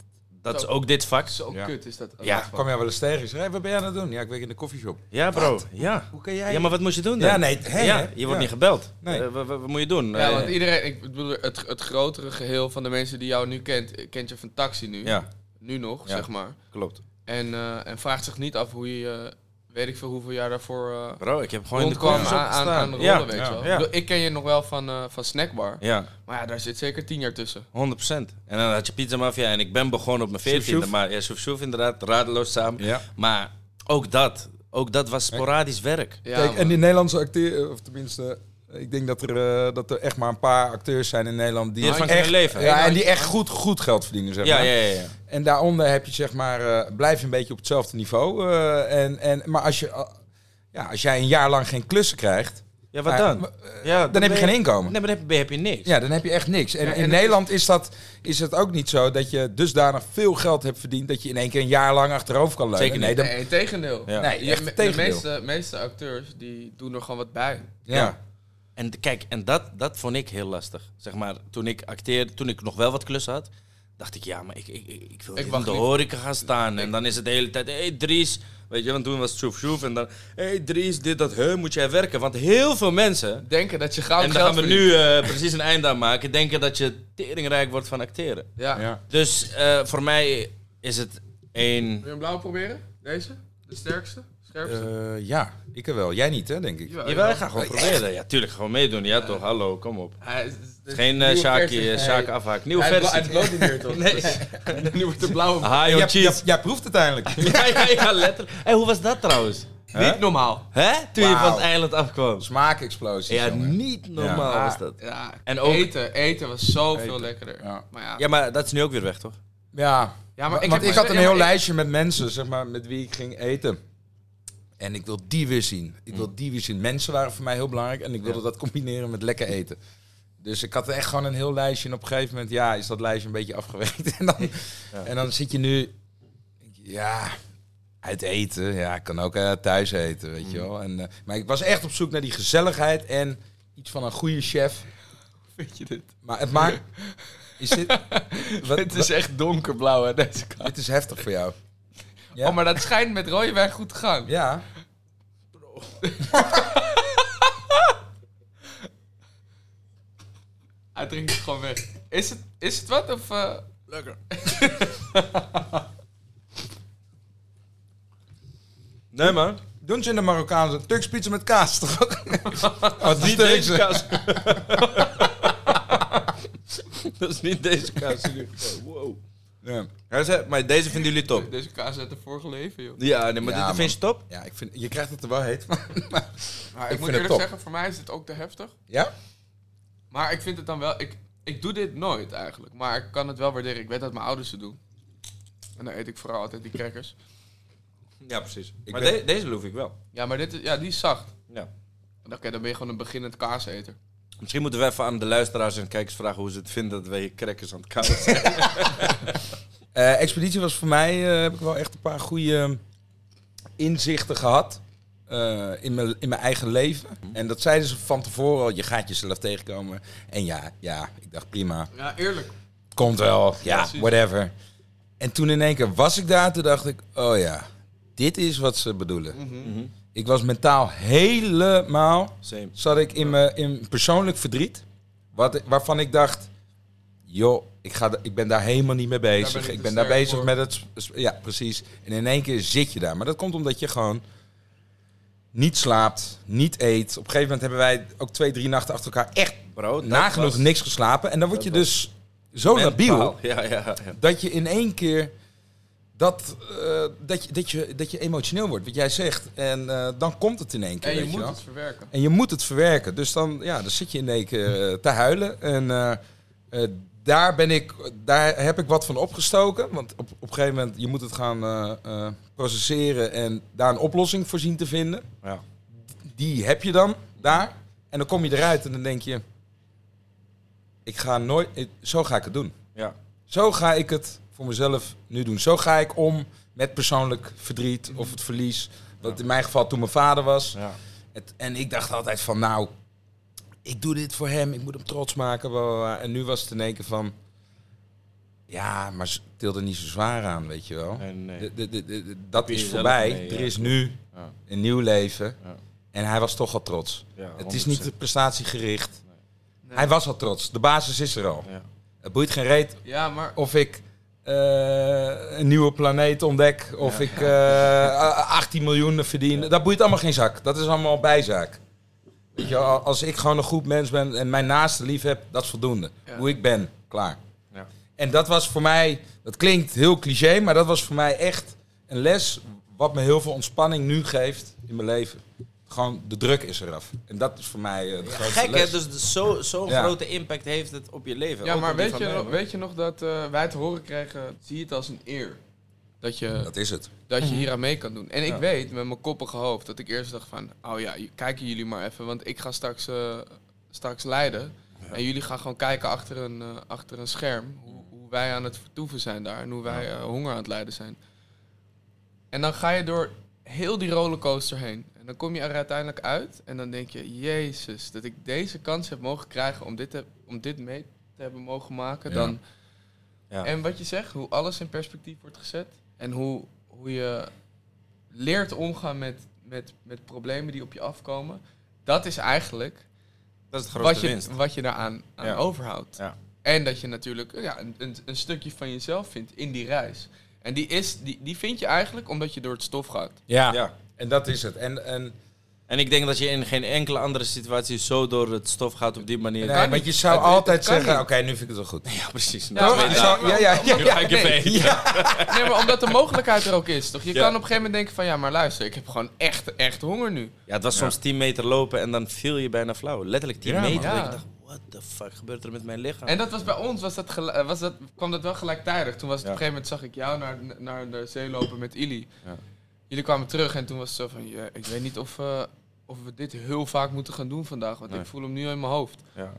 dat Zo. is ook dit vak. Zo Ja. kut is dat. Ja. Kwam jij wel eens tegen? Hey, wat ben jij aan het doen? Ja, ik werk in de koffieshop. Ja, bro. Ja. Hoe kan jij... ja, maar wat moest je doen dan? Ja, nee, hè, ja, je wordt Ja. niet gebeld. Nee. Eh, wat, wat- wat moet je doen? Ja, want iedereen, ik bedoel, het, het grotere geheel van de mensen die jou nu kent, kent je van taxi nu. ja, Nu nog, Ja. zeg maar. klopt. En, eh, en vraagt zich niet af hoe je, eh, weet ik veel hoeveel jaar daarvoor eh Bro, ik heb gewoon in de coffeeshop aan, aan, de ja, rollen, weet ja, je wel. ja. Ik bedoel, Ik ken je nog wel van, eh, van Snackbar. ja. Maar ja, daar zit zeker tien jaar tussen. 100%. En dan had je Pizza Mafia en ik ben begonnen op mijn Sjoef, 14e. sjoef. Maar ja, Sjoef Sjoef inderdaad, radeloos samen. Ja. Maar ook dat, ook dat was sporadisch werk. Ja, Kijk, man. en die Nederlandse acteur, of tenminste, ik denk dat er, eh, dat er echt maar een paar acteurs zijn in Nederland die, echt, leven. Ja, en die echt goed, goed geld verdienen, zeg Ja, maar. ja, ja. ja. En daaronder heb je zeg maar, eh, blijf je een beetje op hetzelfde niveau. eh, en, en, maar als, je, eh, ja, als jij een jaar lang geen klussen krijgt, Ja, wat dan? Ja, dan heb je geen inkomen. Nee, maar dan heb, je- heb je niks. Ja, dan heb je echt niks. En Ja, en in Nederland is, dat, is het ook niet zo dat je dusdanig veel geld hebt verdiend dat je in één keer een jaar lang achterover kan leunen. Zeker Nee, dan, Nee, tegendeel. Ja. nee, Je- de meeste, meeste acteurs die doen er gewoon wat bij. ja. Ja. En kijk, en dat, dat vond ik heel lastig. Zeg maar, toen ik acteerde, toen ik nog wel wat klussen had, dacht ik, ja, maar ik, ik, ik ik wil Ik in de horeca gaan staan. En dan is het de hele tijd, hé hey, Dries, weet je, want toen was het Sjoef Sjoef. En dan, hé hey, Dries, dit, dat, hè, moet jij werken? Want heel veel mensen, Denken dat je goud en daar gaan we nu eh, precies een einde aan maken, denken dat je teringrijk wordt van acteren. Ja. Ja. Dus eh, voor mij is het één... Wil je een blauwe proberen? Deze? De sterkste? Scherpste? Eh, ja, ik wel. Jij niet, hè, denk ik. Jawel, Jawel, ik ga gewoon proberen. Ja, tuurlijk, gewoon meedoen. Ja toch, hallo, kom op. Hij is- is Geen een uh, Hey, afhaak. Nieuwe hij versie. Hij bloot niet meer, toch? Nee. [laughs] nu wordt de blauwe... Jij, on cheese. jij, jij proeft het eindelijk. [laughs] Ja, ja, ja, letterlijk. Hey, hoe was dat trouwens? Niet normaal. Hè? Toen je van het eiland afkwam. Smaakexplosie. Ja, jongen. niet normaal Ja. was dat. Ja, En ook- eten, eten was zoveel Eten. lekkerder. Ja. Maar ja, Ja, maar dat is nu ook weer weg, toch? Ja, Ja, maar ik want ik had een ja, heel lijstje met mensen, zeg maar, met wie ik ging eten. En ik wil die weer zien. Ik wil die weer zien. Mensen waren voor mij heel belangrijk en ik wilde dat combineren met lekker eten. Dus ik had echt gewoon een heel lijstje. En op een gegeven moment, ja, is dat lijstje een beetje afgewerkt. [laughs] En dan, Ja. en dan zit je nu, ja, uit eten. Ja, ik kan ook eh, thuis eten, weet je wel. En, eh, maar ik was echt op zoek naar die gezelligheid en iets van een goede chef. [laughs] Vind je dit? Maar het maakt... [laughs] Is dit, wat, Het is echt donkerblauw hè, deze kant. dit is heftig voor jou. Ja. Oh, maar dat schijnt met rode wijn goed te gaan. Ja. Hij drinkt het gewoon weg. Is het, is het wat of... eh, Lekker. [laughs] nee, man. Doen ze in de Marokkaanse Turks pizza met kaas, toch ook? [laughs] oh, het is Niet deze kaas. [laughs] dat is niet deze kaas. Wow. Ja. Maar deze vinden jullie top. Deze kaas uit de vorige leven, joh. Ja, nee, maar Ja, dit vind je top? ja, ik vind, je krijgt het er wel heet. maar- Maar ik, moet het eerlijk top. zeggen, voor mij is dit ook te heftig. ja? Maar ik vind het dan wel... Ik, ik doe dit nooit eigenlijk. Maar ik kan het wel waarderen. Ik weet dat mijn ouders het doen. En dan eet ik vooral altijd die crackers. Ja, precies. Ik maar ben- de- deze loef ik wel. Ja, maar dit is, ja, die is zacht. Ja. Oké, dan ben je gewoon een beginnend kaaseter. Misschien moeten we even aan de luisteraars en kijkers vragen hoe ze het vinden dat wij crackers aan het kauwen zijn. [laughs] Eh, Expeditie was voor mij, eh, heb ik wel echt een paar goede inzichten gehad. Eh, in, mijn, in mijn eigen leven. En dat zeiden ze van tevoren al, je gaat jezelf tegenkomen. En ja, ja, ik dacht prima. Ja, eerlijk. Komt wel, ja, whatever. En toen in één keer was ik daar, toen dacht ik, oh ja, dit is wat ze bedoelen. Mhm. Ik was mentaal helemaal, Same. zat ik in, mijn in persoonlijk verdriet. Wat, waarvan ik dacht, joh, ik, ga, ik ben daar helemaal niet mee bezig. ben ik ben daar bezig voor. met het... Ja, precies. En in één keer zit je daar. Maar dat komt omdat je gewoon niet slaapt, niet eet. Op een gegeven moment hebben wij ook twee, drie nachten achter elkaar echt Bro, nagenoeg was niks geslapen. En dan word je dus zo labiel Ja, ja, ja. dat je in één keer dat, eh, dat, je, dat, je, dat je emotioneel wordt, wat jij zegt. En eh, dan komt het in één keer. En je weet moet het verwerken. En je moet het verwerken. Dus dan, ja, dan zit je in één keer eh, te huilen. En daar, ben ik, daar heb ik wat van opgestoken. Want op, op een gegeven moment, je moet het gaan eh, processeren en daar een oplossing voor zien te vinden. Ja. Die heb je dan daar. En dan kom je eruit en dan denk je, ik ga nooit, ik- zo ga ik het doen. Ja. Zo ga ik het voor mezelf nu doen. Zo ga ik om met persoonlijk verdriet of het verlies. Wat in mijn geval toen mijn vader was. Ja. Het, en ik dacht altijd van, nou, ik doe dit voor hem, ik moet hem trots maken. En nu was het in één keer van, ja, maar ze tilde niet zo zwaar aan, weet je wel. Nee. De- de- de- dat is voorbij. mee, er ja. is nu Ja. een nieuw leven. Ja. En hij was toch al trots. Ja, het is 100%. niet prestatiegericht. Nee. Hij was al trots. De basis is er al. Ja. Het boeit geen reet Ja, maar... of ik eh, een nieuwe planeet ontdek. Of ik eh 18 miljoen verdien. Dat boeit allemaal geen zak. Dat is allemaal bijzaak. Weet je, wel, als ik gewoon een goed mens ben en mijn naaste lief heb, dat is voldoende. Ja. Hoe ik ben, klaar. Ja. En dat was voor mij, dat klinkt heel cliché, maar dat was voor mij echt een les wat me heel veel ontspanning nu geeft in mijn leven. Gewoon, de druk is eraf. En dat is voor mij eh, de grootste Gek, hè? les. Dus zo- zo'n Ja. grote impact heeft het op je leven. Ja, maar weet je, nog, weet je nog dat eh, wij het horen kregen, zie het als een eer. Dat je, Dat is het. dat je hier aan mee kan doen. En ik Ja. weet met mijn koppige hoofd dat ik eerst dacht van... Oh ja, kijken jullie maar even, want ik ga straks, eh, straks leiden. En jullie gaan gewoon kijken achter een, eh, achter een scherm. Hoe, hoe wij aan het vertoeven zijn daar. En hoe wij eh, honger aan het lijden zijn. En dan ga je door heel die rollercoaster heen. En dan kom je er uiteindelijk uit. En dan denk je, jezus, dat ik deze kans heb mogen krijgen om dit, te, om dit mee te hebben mogen maken. Ja. Dan, Ja. En wat je zegt, hoe alles in perspectief wordt gezet. En hoe, hoe je leert omgaan met, met, met problemen die op je afkomen. Dat is eigenlijk Dat is grootste wat je, winst. wat je daaraan aan Ja. overhoudt. Ja. En dat je natuurlijk ja, een, een, een stukje van jezelf vindt in die reis. En die, is, die, die vind je eigenlijk omdat je door het stof gaat. Ja, Ja. en dat is het. En, en En ik denk dat je in geen enkele andere situatie zo door het stof gaat op die manier. Nee, niet. je zou Het- het altijd zeggen, oké, nu vind ik het wel goed. Ja, precies. Ja, Nou, zou- ja, ja, ja, Nu ja, ga ik nee. even Ja. [laughs] Nee, maar omdat de mogelijkheid er ook is, toch? Je Ja. kan op een gegeven moment denken van... Ja, maar luister, ik heb gewoon echt, echt honger nu. Ja, het was soms 10 meter lopen en dan viel je bijna flauw. Letterlijk 10 Ja, man. meter. Ja. Dat Ik dacht, what the fuck gebeurt er met mijn lichaam? En dat was bij ons, was dat eh, was dat, kwam dat wel gelijktijdig. Toen was het Ja. op een gegeven moment, zag ik jou naar, naar de zee lopen met Ili. Ja. Jullie kwamen terug en toen was het zo van... Ja, ik weet niet of, eh, of we dit heel vaak moeten gaan doen vandaag. Want Nee. ik voel hem nu in mijn hoofd. ja.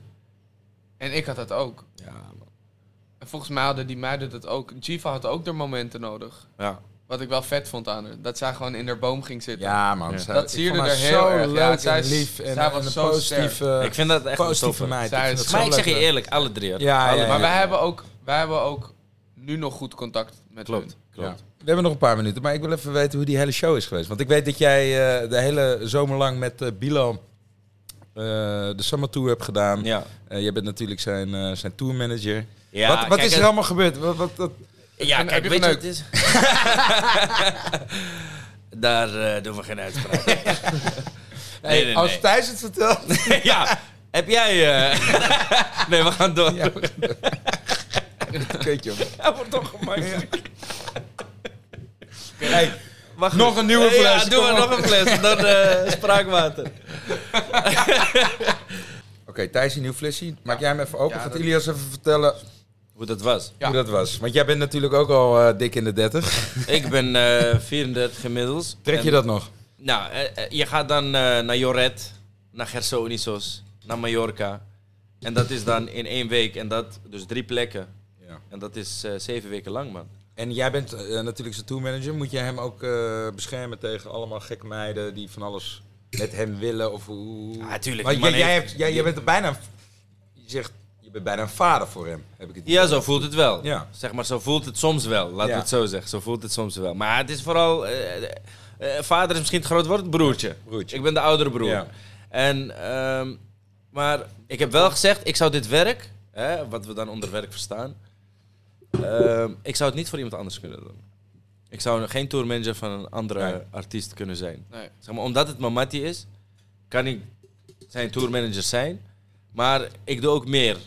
En ik had dat ook. Ja, man. En volgens mij hadden die meiden dat ook. Jiva had ook de momenten nodig. Ja. Wat ik wel vet vond aan haar. Dat zij gewoon in haar boom ging zitten. Ja, man. Ja. Dat vond haar er heel erg. Ja, zij en lief. En, zij en was een zo positieve, ik vind dat echt een positieve meid. Zij Ik is- Maar ik zeg je eerlijk, alle drie. Ja, Alle- ja, ja. Maar wij hebben, ook, wij hebben ook nu nog goed contact met Klopt, hun. klopt. We hebben nog een paar minuten, maar ik wil even weten hoe die hele show is geweest. Want ik weet dat jij eh, de hele zomer lang met eh, de Summer Tour hebt gedaan. Ja. Jij bent natuurlijk zijn, zijn tourmanager. Ja, wat wat kijk, is er allemaal gebeurd? Wat, wat, wat- Ja, Heb kijk, je weet je wat het is? [laughs] Daar doen we geen uitspraak. [laughs] nee, als. Thijs het vertelt. [laughs] ja, heb jij... nee, we gaan door. Ja. Hij wordt toch gemakkelijk. Hey, Nog een nieuwe Ja, fles, doe kom maar nog een fles. Dan eh, [laughs] spraakwater. [laughs] Oké, Thijs, een nieuw flesje. Maak jij hem even open. Ja, Gaat dat- Ilias even vertellen Hoe dat was. Ja. hoe dat was? Want jij bent natuurlijk ook al eh, dik in de 30. [laughs] Ik ben eh 34 inmiddels. Trek je En- dat nog? Nou, eh, je gaat dan eh, naar Joret, naar Gersonisos, naar Mallorca. En dat is dan in één week. En dat, dus drie plekken. Ja. En dat is eh, zeven weken lang, man. En jij bent eh, natuurlijk zijn tourmanager. Moet jij hem ook eh, beschermen tegen allemaal gekke meiden die van alles met hem willen? Of hoe? Ja, tuurlijk, man jij, jij, hebt, jij, jij bent er bijna... Je zegt, je bent bijna een vader voor hem, heb ik het Ja, zo voelt het wel. Ja. Zeg maar, zo voelt het soms wel. Laten Ja. we het zo zeggen. Zo voelt het soms wel. Maar het is vooral... eh, vader is misschien het groot woord, broertje. Broertje. Ik ben de oudere broer. Ja. En, ehm, maar ik heb wel gezegd, ik zou dit werk, hè, wat we dan onder werk verstaan, ehm, ik zou het niet voor iemand anders kunnen doen. Ik zou geen tourmanager van een andere Nee. artiest kunnen zijn. Nee. Zeg maar, omdat het Mamati is, kan ik zijn tourmanager zijn. Maar ik doe ook meer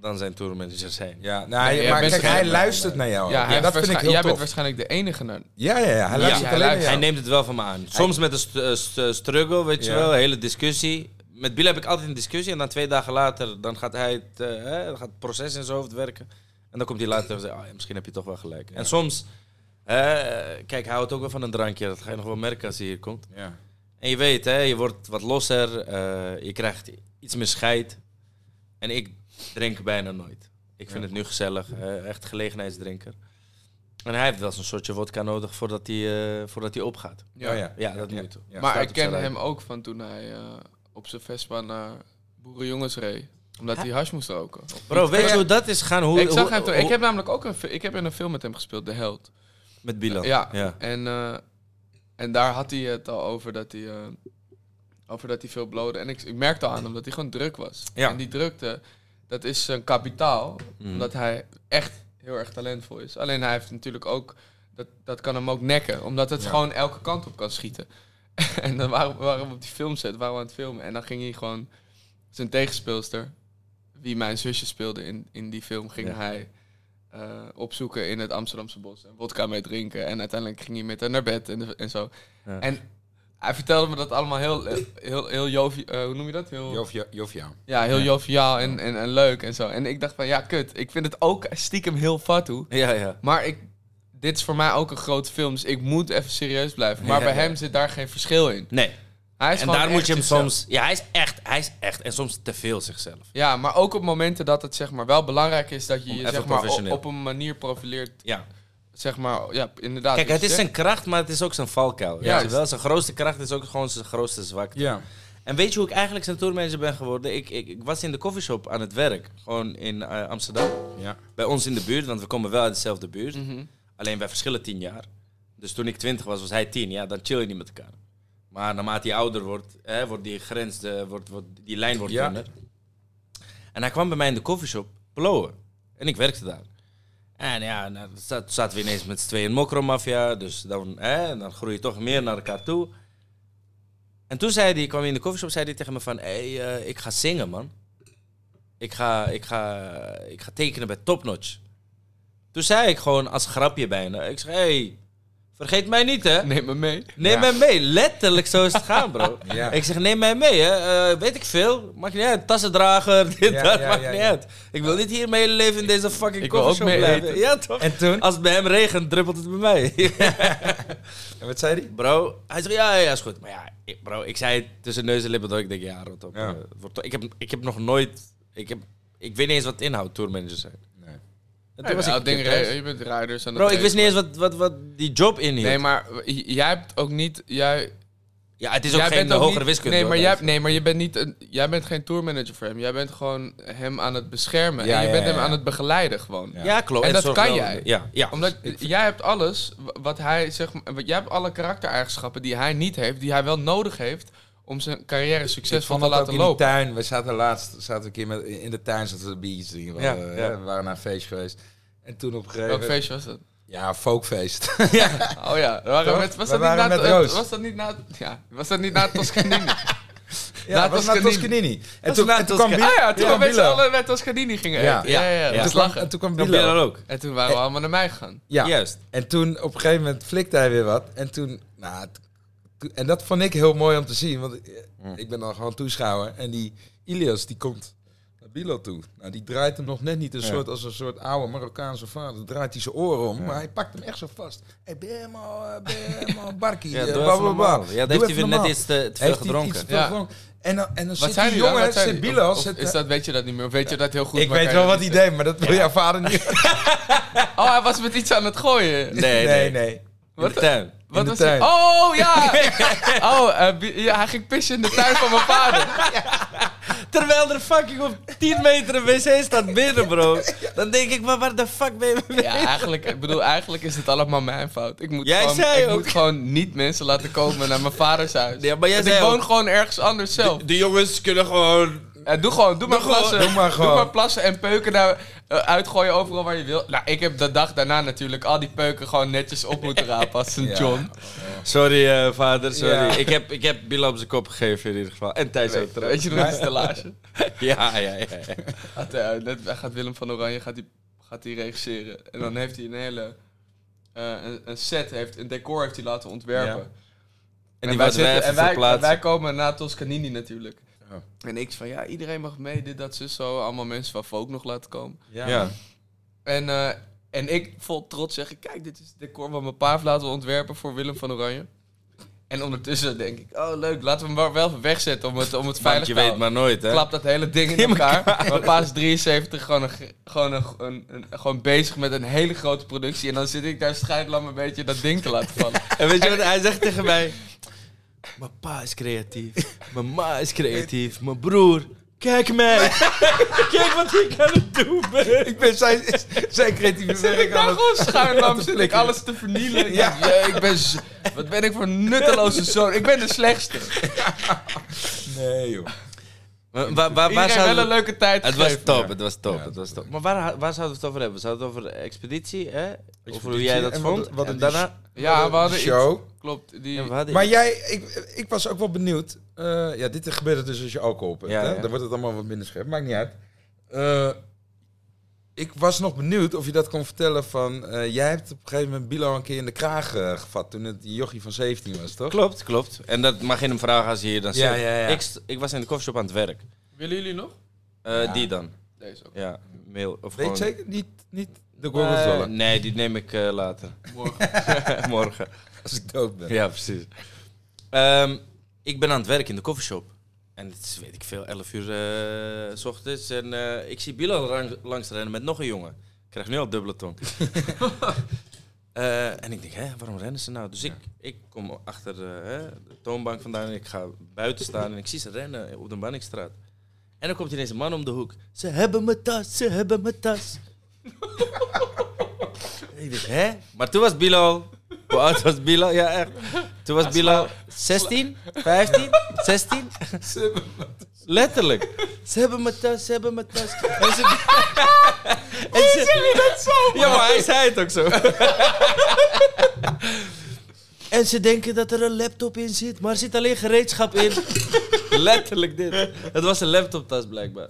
dan zijn tourmanager zijn. Ja, nou, Nee, jij maar kijk, hij luistert naar jou. Ja, hij dat vind ik heel jij tof. bent waarschijnlijk de enige naar. Ja, ja, ja. Hij luistert hij alleen. Hij neemt het wel van me aan. Soms met een st- eh, st- struggle, weet je wel, een hele discussie. Met Bill heb ik altijd een discussie en dan twee dagen later dan gaat hij het, eh, gaat het proces in zijn hoofd werken. En dan komt hij later en zegt, oh, ja, misschien heb je toch wel gelijk. En soms, eh, kijk, hij houdt ook wel van een drankje. Dat ga je nog wel merken als hij hier komt. Ja. En je weet, hè, je wordt wat losser, eh, je krijgt iets meer scheid. En ik drink bijna nooit. Ik vind Ja. het nu gezellig, eh, echt gelegenheidsdrinker. En hij heeft wel zo'n soortje vodka nodig voordat hij, eh, voordat hij opgaat. Ja. Ja. Ja, dat moet. Ja. maar staat ik ken hem ook van toen hij eh, op zijn Vespa naar Boerenjongens reed. Omdat hij hash moest roken. Bro, weet je hoe dat is gaan? Hoe, ik zag hoe- hem toen. Ik heb namelijk ook een, ik heb in een film met hem gespeeld, De Held. Met Bilal. Ja. ja. En, eh, en daar had hij het al over dat hij, eh, over dat hij veel blode. En ik, ik merkte al aan hem dat hij gewoon druk was. Ja. En die drukte, dat is zijn kapitaal. Mhm. Omdat hij echt heel erg talentvol is. Alleen hij heeft natuurlijk ook, dat, dat kan hem ook nekken. Omdat het Ja. gewoon elke kant op kan schieten. [laughs] en dan waren, we- waren we op die filmset, waren we aan het filmen. En dan ging hij gewoon zijn tegenspeelster, wie mijn zusje speelde in, in die film, ging Ja. hij eh, opzoeken in het Amsterdamse bos. En vodka mee drinken. En uiteindelijk ging hij met haar naar bed en, en zo. Ja. En hij vertelde me dat allemaal heel, heel, heel jovi- eh, hoe noem je dat? Heel, Jovia, Jovia. ja, heel joviaal en, en, en leuk en zo. En ik dacht van, ja, kut. Ik vind het ook stiekem heel fatu. Ja, ja. Maar ik, dit is voor mij ook een grote film, dus ik moet even serieus blijven. Maar Ja, bij ja. hem zit daar geen verschil in. Nee. Hij is En daar moet echt je hem zichzelf. soms... Ja, hij is echt, hij is echt. En soms te veel zichzelf. Ja, maar ook op momenten dat het zeg maar wel belangrijk is dat je je zeg maar, op, een manier profileert. Ja. Zeg maar, ja, inderdaad. Kijk, wat het is zijn kracht, maar het is ook zijn valkuil. je wel? Zijn grootste kracht is ook gewoon zijn grootste zwakte. Ja. En weet je hoe ik eigenlijk zijn tourmanager ben geworden? Ik, ik, ik was in de coffeeshop aan het werk. Gewoon in eh, Amsterdam. Ja. Bij ons in de buurt, want we komen wel uit dezelfde buurt. Mhm. Alleen wij verschillen tien jaar. Dus toen ik twintig was, was hij tien. Ja, dan chill je niet met elkaar. Maar naarmate hij ouder wordt, hè, wordt die grens, eh, wordt, wordt, die lijn wordt Ja. dunner. En hij kwam bij mij in de coffeeshop blowen. En ik werkte daar. En ja, nou, dan zat- zaten we ineens met z'n tweeën in Mokromafia. Dus dan, hè, dan groei je toch meer naar elkaar toe. En toen zei hij, kwam hij in de coffeeshop, zei hij tegen me van... Hé, hey, eh, ik ga zingen, man. Ik ga, ik, ga, ik ga tekenen bij Topnotch. Toen zei ik gewoon als grapje bijna. Ik zeg, hé, hey, vergeet mij niet, hè. Neem me mee. Neem Ja. mij mee. Letterlijk zo is het gaan, bro. [laughs] Ja. Ik zeg, neem mij mee, hè. Eh, weet ik veel. Maakt niet uit. Tassendrager, [laughs] dit, Ja, dat. ja, maakt ja, niet ja. uit. Ik wil niet hier mijn hele leven in deze fucking Ik wil ook coffeeshop mee blijven. eten. Ja, toch? En toen? Als het bij hem regent, druppelt het bij mij. [laughs] En wat zei hij? bro, hij zegt, ja, ja, is goed. Maar ja, ik, bro, ik zei het tussen neus en lippen door. Ik denk, ja, rot op. Ja. eh, ik, heb, ik heb nog nooit... Ik heb Ik weet niet eens wat inhoud tourmanagers zijn. En toen was ik je bent rijders aan het Bro, ik wist niet eens wat, wat, wat die job inhield. Nee, maar j- jij hebt ook niet... Jij, ja, het is ook jij geen bent ook hogere niet- wiskunde. Nee, hoor, maar, jij, nee, maar je bent niet een, jij bent geen tourmanager voor hem. Jij bent gewoon hem aan het beschermen. Ja, en je ja, bent ja, hem ja. aan het begeleiden gewoon. Ja. Ja, klopt. En dat zorg kan wel- jij. Ja, ja. Omdat jij hebt alles wat hij zeg maar, wat- jij hebt alle karaktereigenschappen die hij niet heeft, die hij wel nodig heeft om zijn carrière succesvol te laten in die lopen. tuin. We zaten laatst zaten we een keer met, in de tuin zaten we biertjes drinken. We, Ja, ja. we waren naar een feestje geweest. En toen op een gegeven Welk moment... feestje was dat? Ja, folkfeest. [laughs] Oh ja, we waren Toch? met, was, We dat niet waren na, met het- Roos. was dat niet na, ja, was dat niet na Toscanini? [laughs] ja, Na dat was naar Toscanini. Toscanini. En Was toen, na en toen kwam ah ja, toen Ja, we met z'n Bilo. allen met Toscanini gingen Ja. eten. Ja, ja, ja, Ja. dat En is toen kwam-. En toen kwam Bilo. Ook. En toen waren we allemaal naar mij gegaan. Ja. Juist. En toen op een gegeven moment flikte hij weer wat. En toen, nou, en dat vond ik heel mooi om te zien. Want ik, Mm. ik ben dan gewoon toeschouwer. En die Ilias, die komt naar Bilo toe. Nou, die draait hem nog net niet een Ja. soort als een soort oude Marokkaanse vader. Draait hij zijn oren om, maar hij pakt hem echt zo vast. Hey, eh, je helemaal barkie? Ja, eh. Ja, dat heeft hij weer net iets te, te veel gedronken. iets te veel Ja. En dan, en dan Wat zit die dan? jongen, Wat zit zit- is dat, weet je dat niet meer? Of weet je dat heel goed? ik weet wel wat hij deed, maar dat wil jouw vader niet. [laughs] Oh, hij was met iets aan het gooien. Nee, nee. nee. nee. Tuin. Wat was tuin. hij? Oh [laughs] ja! oh, eh, ja, hij ging pissen in de tuin van mijn vader. [laughs] Terwijl er fucking op 10 meter een wc staat binnen, bro. Dan denk ik, maar waar de fuck ben je mee? Ja, eigenlijk, ik bedoel, eigenlijk is het allemaal mijn fout. Ik moet, Jij gewoon, zei ik ook. moet gewoon niet mensen laten komen naar mijn vaders huis. Ja, maar jij Want ik woon ook- gewoon ergens anders zelf. De jongens kunnen gewoon... Ja, doe gewoon, doe maar gewoon, plassen. doe maar gewoon. Doe maar plassen en peuken daar, eh, uitgooien overal waar je wil. Nou, ik heb de dag daarna natuurlijk al die peuken gewoon netjes op moeten rapen als een Ja. John. Sorry, eh, vader, sorry. Ja. Ik, heb, ik heb Bill op zijn kop gegeven in ieder geval. En Thijs ook trouwens. weet je nog die stellage? [laughs] Ja, ja, ja. eh, net, gaat Willem van Oranje gaat die, gaat die regisseren. En dan heeft hij een hele... eh, een, een set, heeft, een decor heeft hij laten ontwerpen. Ja. En wij die wij zitten- even en wij, verplaatsen. wij komen na Toscanini natuurlijk. Ja. En ik van, ja, iedereen mag mee, dit, dat, zus, zo. Allemaal mensen van Folk nog laten komen. Ja. En, eh, en ik vol trots zeggen, kijk, dit is het decor wat mijn pa heeft laten ontwerpen voor Willem van Oranje. En ondertussen denk ik, oh leuk, laten we hem wel- even wegzetten om het, om het veilig Want je te weet houden. maar nooit, hè? Klap dat hele ding in [laughs] In elkaar. [laughs] Mijn pa is 73, gewoon, een, ge- gewoon, een, een, een- gewoon bezig met een hele grote productie. En dan zit ik daar scheidlam een beetje dat ding te laten vallen. [laughs] En weet je wat hij zegt tegen mij? Mijn pa is creatief. Mijn ma is creatief. Mijn broer. Kijk mij. [laughs] Kijk wat ik aan het doen ben. Ik ben zijn, zijn creatieve Zit ik werk aan nou het... gewoon [laughs] ik alles te vernielen. Ja. Ja. ik ben, wat ben ik voor een nutteloze zoon. Ik ben de slechtste. [laughs] Nee, joh. Waar, waar, waar, zouden wel we- een leuke tijd Het was top, het was top, Ja, het was top. Maar waar, waar zouden we het over hebben? Zouden we het over expeditie, hè? Over hoe Expeditie jij dat en wat- vond? wat en daarna... Ja, we hadden show. iets. Klopt. Die, Ja, Maar jij, ik, ik was ook wel benieuwd. Eh, ja, dit gebeurt dus als je alcohol op hebt. Ja, hè? ja. Dan wordt het allemaal wat minder scherp. Maakt niet uit. Eh, ik was nog benieuwd of je dat kon vertellen van... eh, jij hebt op een gegeven moment Bilo een keer in de kraag eh, gevat toen het die jochie van 17 was, toch? Klopt, klopt. En dat mag je hem vragen als je hier dan Ja, zit. ja, ja. Ik, st- ik was in de koffieshop aan het werk. Willen jullie nog? Eh, Ja. Die dan. Deze ook. Ja, mail. Of Weet gewoon... zeker? Niet, niet de Gorgonzola. nee, die neem ik eh, later. Morgen. [laughs] Morgen. [laughs] Als ik dood ben. Ja, precies. Ehm, ik ben aan het werk in de koffieshop. En het is, weet ik veel, 11 uur eh, s ochtends. En eh, ik zie Bilal lang- langs rennen met nog een jongen. Ik krijg nu al dubbele tong. [laughs] [laughs] Eh, en ik denk, hè, waarom rennen ze nou? Dus ik, ik kom achter hè, de toonbank vandaan en ik ga buiten staan en ik zie ze rennen op de Bannikstraat. En dan komt ineens een man om de hoek. Ze hebben mijn tas, ze hebben mijn tas. Ik denk, hè? Maar toen was Bilal... Hoe oud was Bilal? Ja, echt. Toen was Bilal 16, 15, 16. Letterlijk. Ze hebben mijn tas, ze hebben mijn tas. En ze... [laughs] en ze... je dat zo? Ja, maar hij zei het ook zo. [laughs] en ze denken dat er een laptop in zit, maar er zit alleen gereedschap in. [laughs] Letterlijk dit. Het was een laptoptas blijkbaar.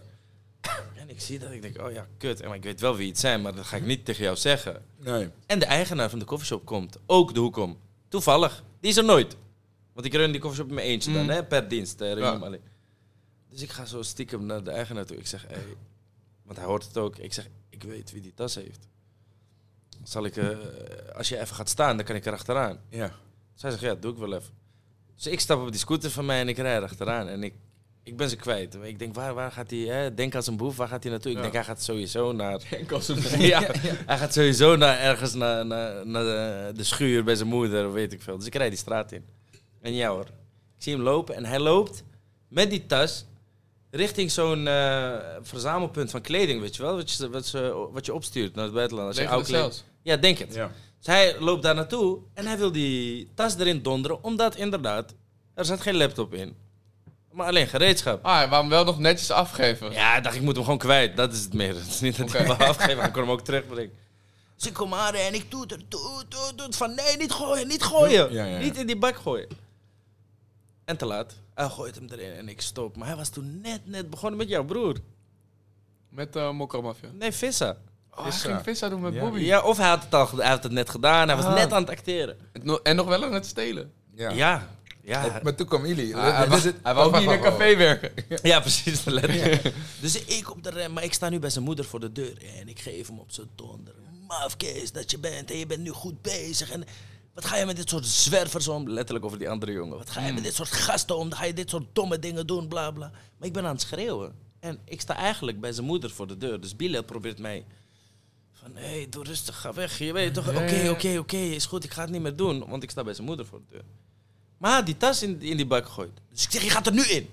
Ik zie dat, ik denk, oh ja, kut. En ik weet wel wie het zijn, maar dat ga ik niet tegen jou zeggen. Nee. En de eigenaar van de koffieshop komt ook de hoek om. Toevallig. Die is er nooit. Want ik run die koffieshop in mijn eentje dan, Mm. hè, per dienst. eh, run Ja. alleen. Dus ik ga zo stiekem naar de eigenaar toe. Ik zeg, hey, want hij hoort het ook. Ik zeg, ik weet wie die tas heeft. Zal ik, eh, als je even gaat staan, dan kan ik er achteraan. Ja. Zij zegt, ja, doe ik wel even. Dus ik stap op die scooter van mij en ik rijd achteraan. En ik Ik ben ze kwijt. Ik denk, waar, waar gaat hij? Hè? Denk als een boef, waar gaat hij naartoe? Ik denk, hij gaat sowieso naar... [laughs] Denk als [laughs] een ja, hij gaat sowieso naar ergens naar, naar, naar de, schuur bij zijn moeder, of weet ik veel. Dus ik rijd die straat in. En ja hoor. Ik zie hem lopen en hij loopt met die tas richting zo'n eh, verzamelpunt van kleding, weet je wel? Wat je, wat, ze, wat je opstuurt naar het buitenland. Als je oud Cels. Ja, denk het. Ja. Dus hij loopt daar naartoe en hij wil die tas erin donderen, omdat inderdaad, er zat geen laptop in. Maar alleen gereedschap. Ah, hij wou hem wel nog netjes afgeven. Ja, ik dacht, ik moet hem gewoon kwijt. Dat is het meer. [laughs] Het is niet dat ik hem wil afgeven, maar ik kon hem ook terugbrengen. Dus ik kom aan en ik doe het, doe het, doe het, doe het. Van nee, niet gooien, niet gooien. Ja, ja, ja. Niet in die bak gooien. En te laat. Hij gooit hem erin en ik stop. Maar hij was toen net, net begonnen met jouw broer. Met uh, Mokromafia. Nee, Vissa. Oh, hij Vissa. ging Vissa doen met Ja. Bobby. Ja, of hij had het al hij had het net gedaan. Hij was Ah. net aan het acteren. En nog wel aan het stelen. Ja. Ja. Ja, Maar toen kwam jullie. Hij, wou- hij Wacht, niet in een café werken. [laughs] Ja, precies. letterlijk. Dus ik op de rem, maar ik sta nu bij zijn moeder voor de deur. En ik geef hem op zijn donder. Maf, Kees, dat je bent. En je bent nu goed bezig. En wat ga je met dit soort zwervers om? Letterlijk over die andere jongen. Wat ga je met dit soort gasten om? Dan ga je dit soort domme dingen doen, bla bla. Maar ik ben aan het schreeuwen. En ik sta eigenlijk bij zijn moeder voor de deur. Dus Bilal probeert mij... Van, hé, hey, doe rustig, ga weg. Je weet toch, oké, Ja, ja. oké, oké, is goed. Ik ga het niet meer doen, want ik sta bij zijn moeder voor de deur. Maar had die tas in, in die bak gegooid. Dus ik zeg, je gaat er nu in.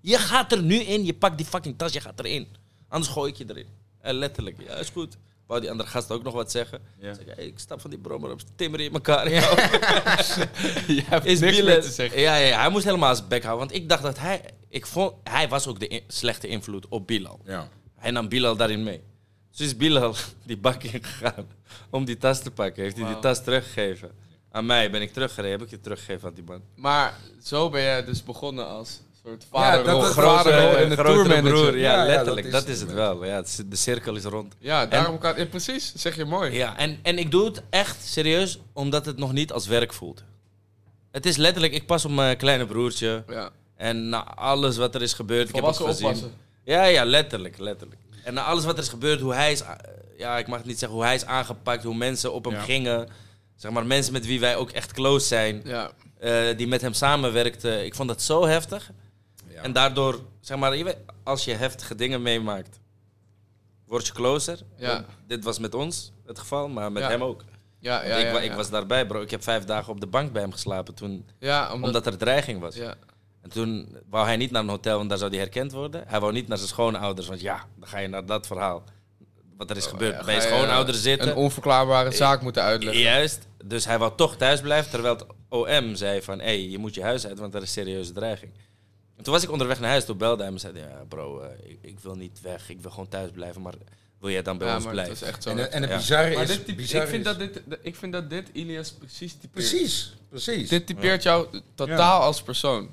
Je gaat er nu in, je pakt die fucking tas, je gaat erin. Anders gooi ik je erin. En letterlijk, ja, is goed. Wou die andere gast ook nog wat zeggen. Ja. Ik zeg, hey, ik stap van die brommer op, timmer in elkaar. [laughs] Je hebt Is niks meer te zeggen. Ja, ja, hij moest helemaal zijn bek houden. Want ik dacht dat hij... Ik vond, hij was ook de in- slechte invloed op Bilal. Ja. Hij nam Bilal daarin mee. Dus is Bilal [laughs] die bak ingegaan om die tas te pakken. Heeft hij die tas teruggegeven. Aan mij ben ik teruggereden, heb ik je teruggegeven aan die man. Maar zo ben jij dus begonnen als soort Ja, vaderrol. dat is- en de grotere tourmanager. broer. Ja, Ja, ja, letterlijk. dat dat, is is het het wel. Ja, het is- de cirkel is rond. Ja, daarom kan... Ja, precies, zeg je mooi. Ja, en, en ik doe het echt serieus omdat het nog niet als werk voelt. Het is letterlijk, ik pas op mijn kleine broertje. Ja. En na alles wat er is gebeurd, ik heb Volwassen gezien. oppassen. Ja, ja, letterlijk, letterlijk. En na alles wat er is gebeurd, hoe hij is, ja, ik mag het niet zeggen, hoe hij is aangepakt, hoe mensen op hem Ja. gingen. Zeg maar, mensen met wie wij ook echt close zijn, Ja. eh, die met hem samenwerkten. Ik vond dat zo heftig. Ja. En daardoor, zeg maar, je weet, als je heftige dingen meemaakt, word je closer. Ja. Dit was met ons het geval, maar met Ja. hem ook. Ja, ja, ik, ja, wa- ja. ik was daarbij, bro. Ik heb vijf dagen op de bank bij hem geslapen toen, Ja, omdat... omdat er dreiging was. ja. En toen wou hij niet naar een hotel, want daar zou hij herkend worden. Hij wou niet naar zijn schoonouders, want ja, dan ga je naar dat verhaal. Wat er is gebeurd. Oh, ja, bij je, schoonouders zitten. Een onverklaarbare zaak moeten uitleggen. Juist. Dus hij wou toch thuis blijven, terwijl het OM zei van... hé, hey, je moet je huis uit, want er is serieuze dreiging. En toen was ik onderweg naar huis, toen belde hij me en zei... ja bro, eh, ik, ik wil niet weg, ik wil gewoon thuis blijven, maar wil jij dan bij Ja, ons het blijven? was echt zo. En, en het Ja. bizarre maar is... dit type- bizarre ik, vind is- dat dit, ik vind dat dit Ilias precies typeert. Precies, precies. Dit typeert jou totaal als persoon.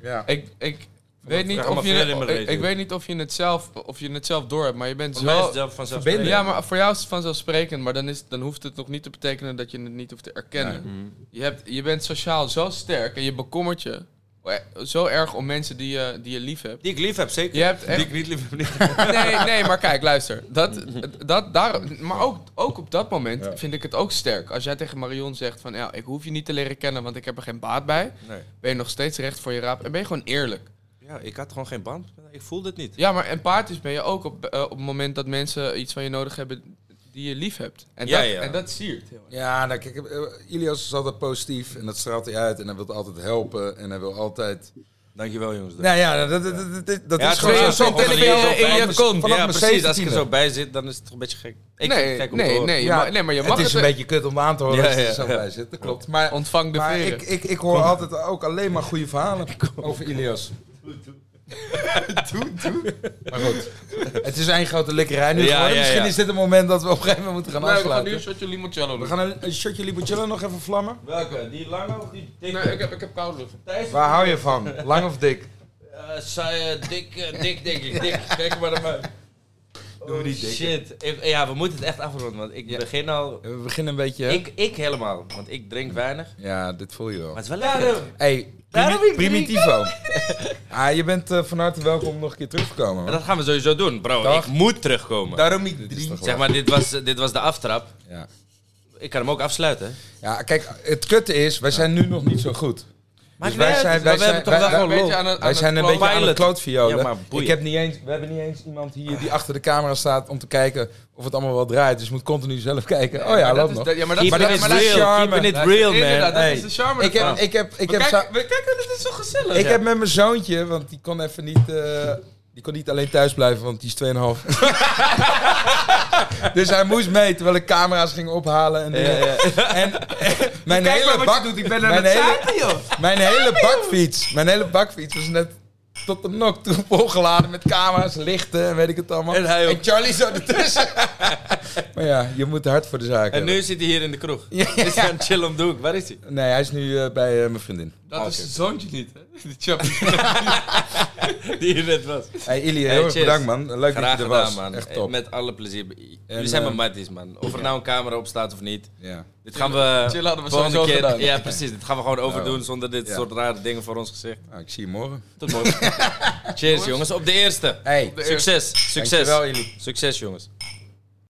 ja. Ik, ik, weet niet of je, ik, weet niet of je het zelf, of je het zelf door hebt, maar je bent zo... zelf. Ja, maar voor jou is het vanzelfsprekend, maar dan, is, dan hoeft het nog niet te betekenen dat je het niet hoeft te erkennen. Je, hebt, je bent sociaal zo sterk en je bekommert je zo erg om mensen die je, die je lief hebt. Die ik lief heb, zeker. Je hebt Die echt... ik niet lief heb, niet. [laughs] Nee, nee, maar kijk, luister. Dat, [laughs] dat, daar, maar ook, ook op dat moment Ja. vind ik het ook sterk. Als jij tegen Marion zegt van, ja, ik hoef je niet te leren kennen, want ik heb er geen baat bij. Nee. Ben je nog steeds recht voor je raap en ben je gewoon eerlijk. Ja, ik had gewoon geen band. Ik voelde het niet. Ja, maar empathisch ben je ook op, eh, op het moment dat mensen iets van je nodig hebben die je lief hebt. En, Ja, dat, ja. en dat siert heel erg. Ja, nou, kijk, eh, Ilias is altijd positief en dat straalt hij uit en hij wil altijd helpen en hij wil altijd... Dankjewel, jongens. Nou ja, dat, dat, dat, dat, dat Ja, is gewoon is zo. in je kont. ja, precies. Als ik er 17e. zo bij zit, dan is het toch een beetje gek. Ik nee, gek nee, nee, Ja, nee, maar je mag het is een het- beetje kut om aan te horen Ja, als je er zo ja. bij zit, dat klopt. Maar, Ontvang de maar veren. ik, ik, ik hoor altijd ook alleen maar goede verhalen [laughs] over Ilias. Maar goed, het is één grote likkerij nu Ja, geworden. ja, Misschien ja. is dit het moment dat we op een gegeven moment moeten gaan Nee, we gaan afsluiten. nu een shotje limoncello We doen. gaan een, een shotje limoncello nog even vlammen. Welke? Die lange of die dikke? Nee, ik heb, ik heb koude lucht. Waar hou je van? Lang of dik? Eh, saai, eh, dik, eh, dik, denk ik. [laughs] Dik. Kijk maar naar mij. Doen we shit. Ik- ja, we moeten het echt afronden, want ik begin al... We beginnen een beetje... Ik, ik helemaal, want ik drink weinig. Ja, dit voel je wel. Maar het is wel lekker. Hey, Daarom primi- ik. Primitivo. [laughs] ah, je bent eh, van harte welkom om nog een keer terug te komen. Dat gaan we sowieso doen, bro. Dag. Ik moet terugkomen. Daarom ik Zeg drie. maar, dit was, dit was de aftrap. Ja. Ik kan hem ook afsluiten. ja, kijk, het kutte is, wij zijn nu nog niet zo goed. Wij zijn- wij wij- Een beetje aan het- aan Wij het zijn een kloot- beetje aan het Pilot. klootviolen. Ja, ik heb niet eens, we hebben niet eens iemand hier die achter de camera staat om te kijken of het allemaal wel draait. Dus je moet continu zelf kijken. Oh ja, loopt is- nog. dat- Ja, maar dat maar is real, keeping it real, man. Dat Hey, is de charme Ik heb, ik heb, ik heb, kijken, dit is zo gezellig. ik heb met mijn zoontje, want die kon even niet, die kon niet alleen thuis blijven, want die is 2,5. [laughs] dus hij moest mee terwijl ik camera's ging ophalen en dingen. En [laughs] mijn Kijk hele bak, je doet, ik ben aan mijn hele, zaken, joh. mijn hele bakfiets, mijn hele bakfiets was net tot de nok toe volgeladen met camera's, lichten en weet ik het allemaal. En hij ook. Charlie zo ertussen. [laughs] maar ja, je moet hard voor de zaak En hebben. nu zit hij hier in de kroeg. Ja. Is hij aan het chillen om de hoek? Waar is hij? Nee, hij is nu eh, bij eh, mijn vriendin. Dat Oh, is zijn zoontje niet, hè? [laughs] Die chappie. [laughs] Die hier net was. Hey Ili, Hey, heel erg bedankt man. Leuk Graag dat je er gedaan, was. man. Echt top. Met alle plezier. Jullie zijn eh, mijn matties, man. Of er nou een camera op staat of niet. Ja. Dit gaan we Chillen hadden we sowieso keer... gedaan. Ja, precies. Dit gaan we gewoon overdoen zonder dit Ja. soort rare dingen voor ons gezicht. Nou, ik zie je morgen. Tot morgen. [laughs] Cheers, jongens. Op de eerste. Hey, De Succes. Succes. dankjewel Ili. Succes, jongens.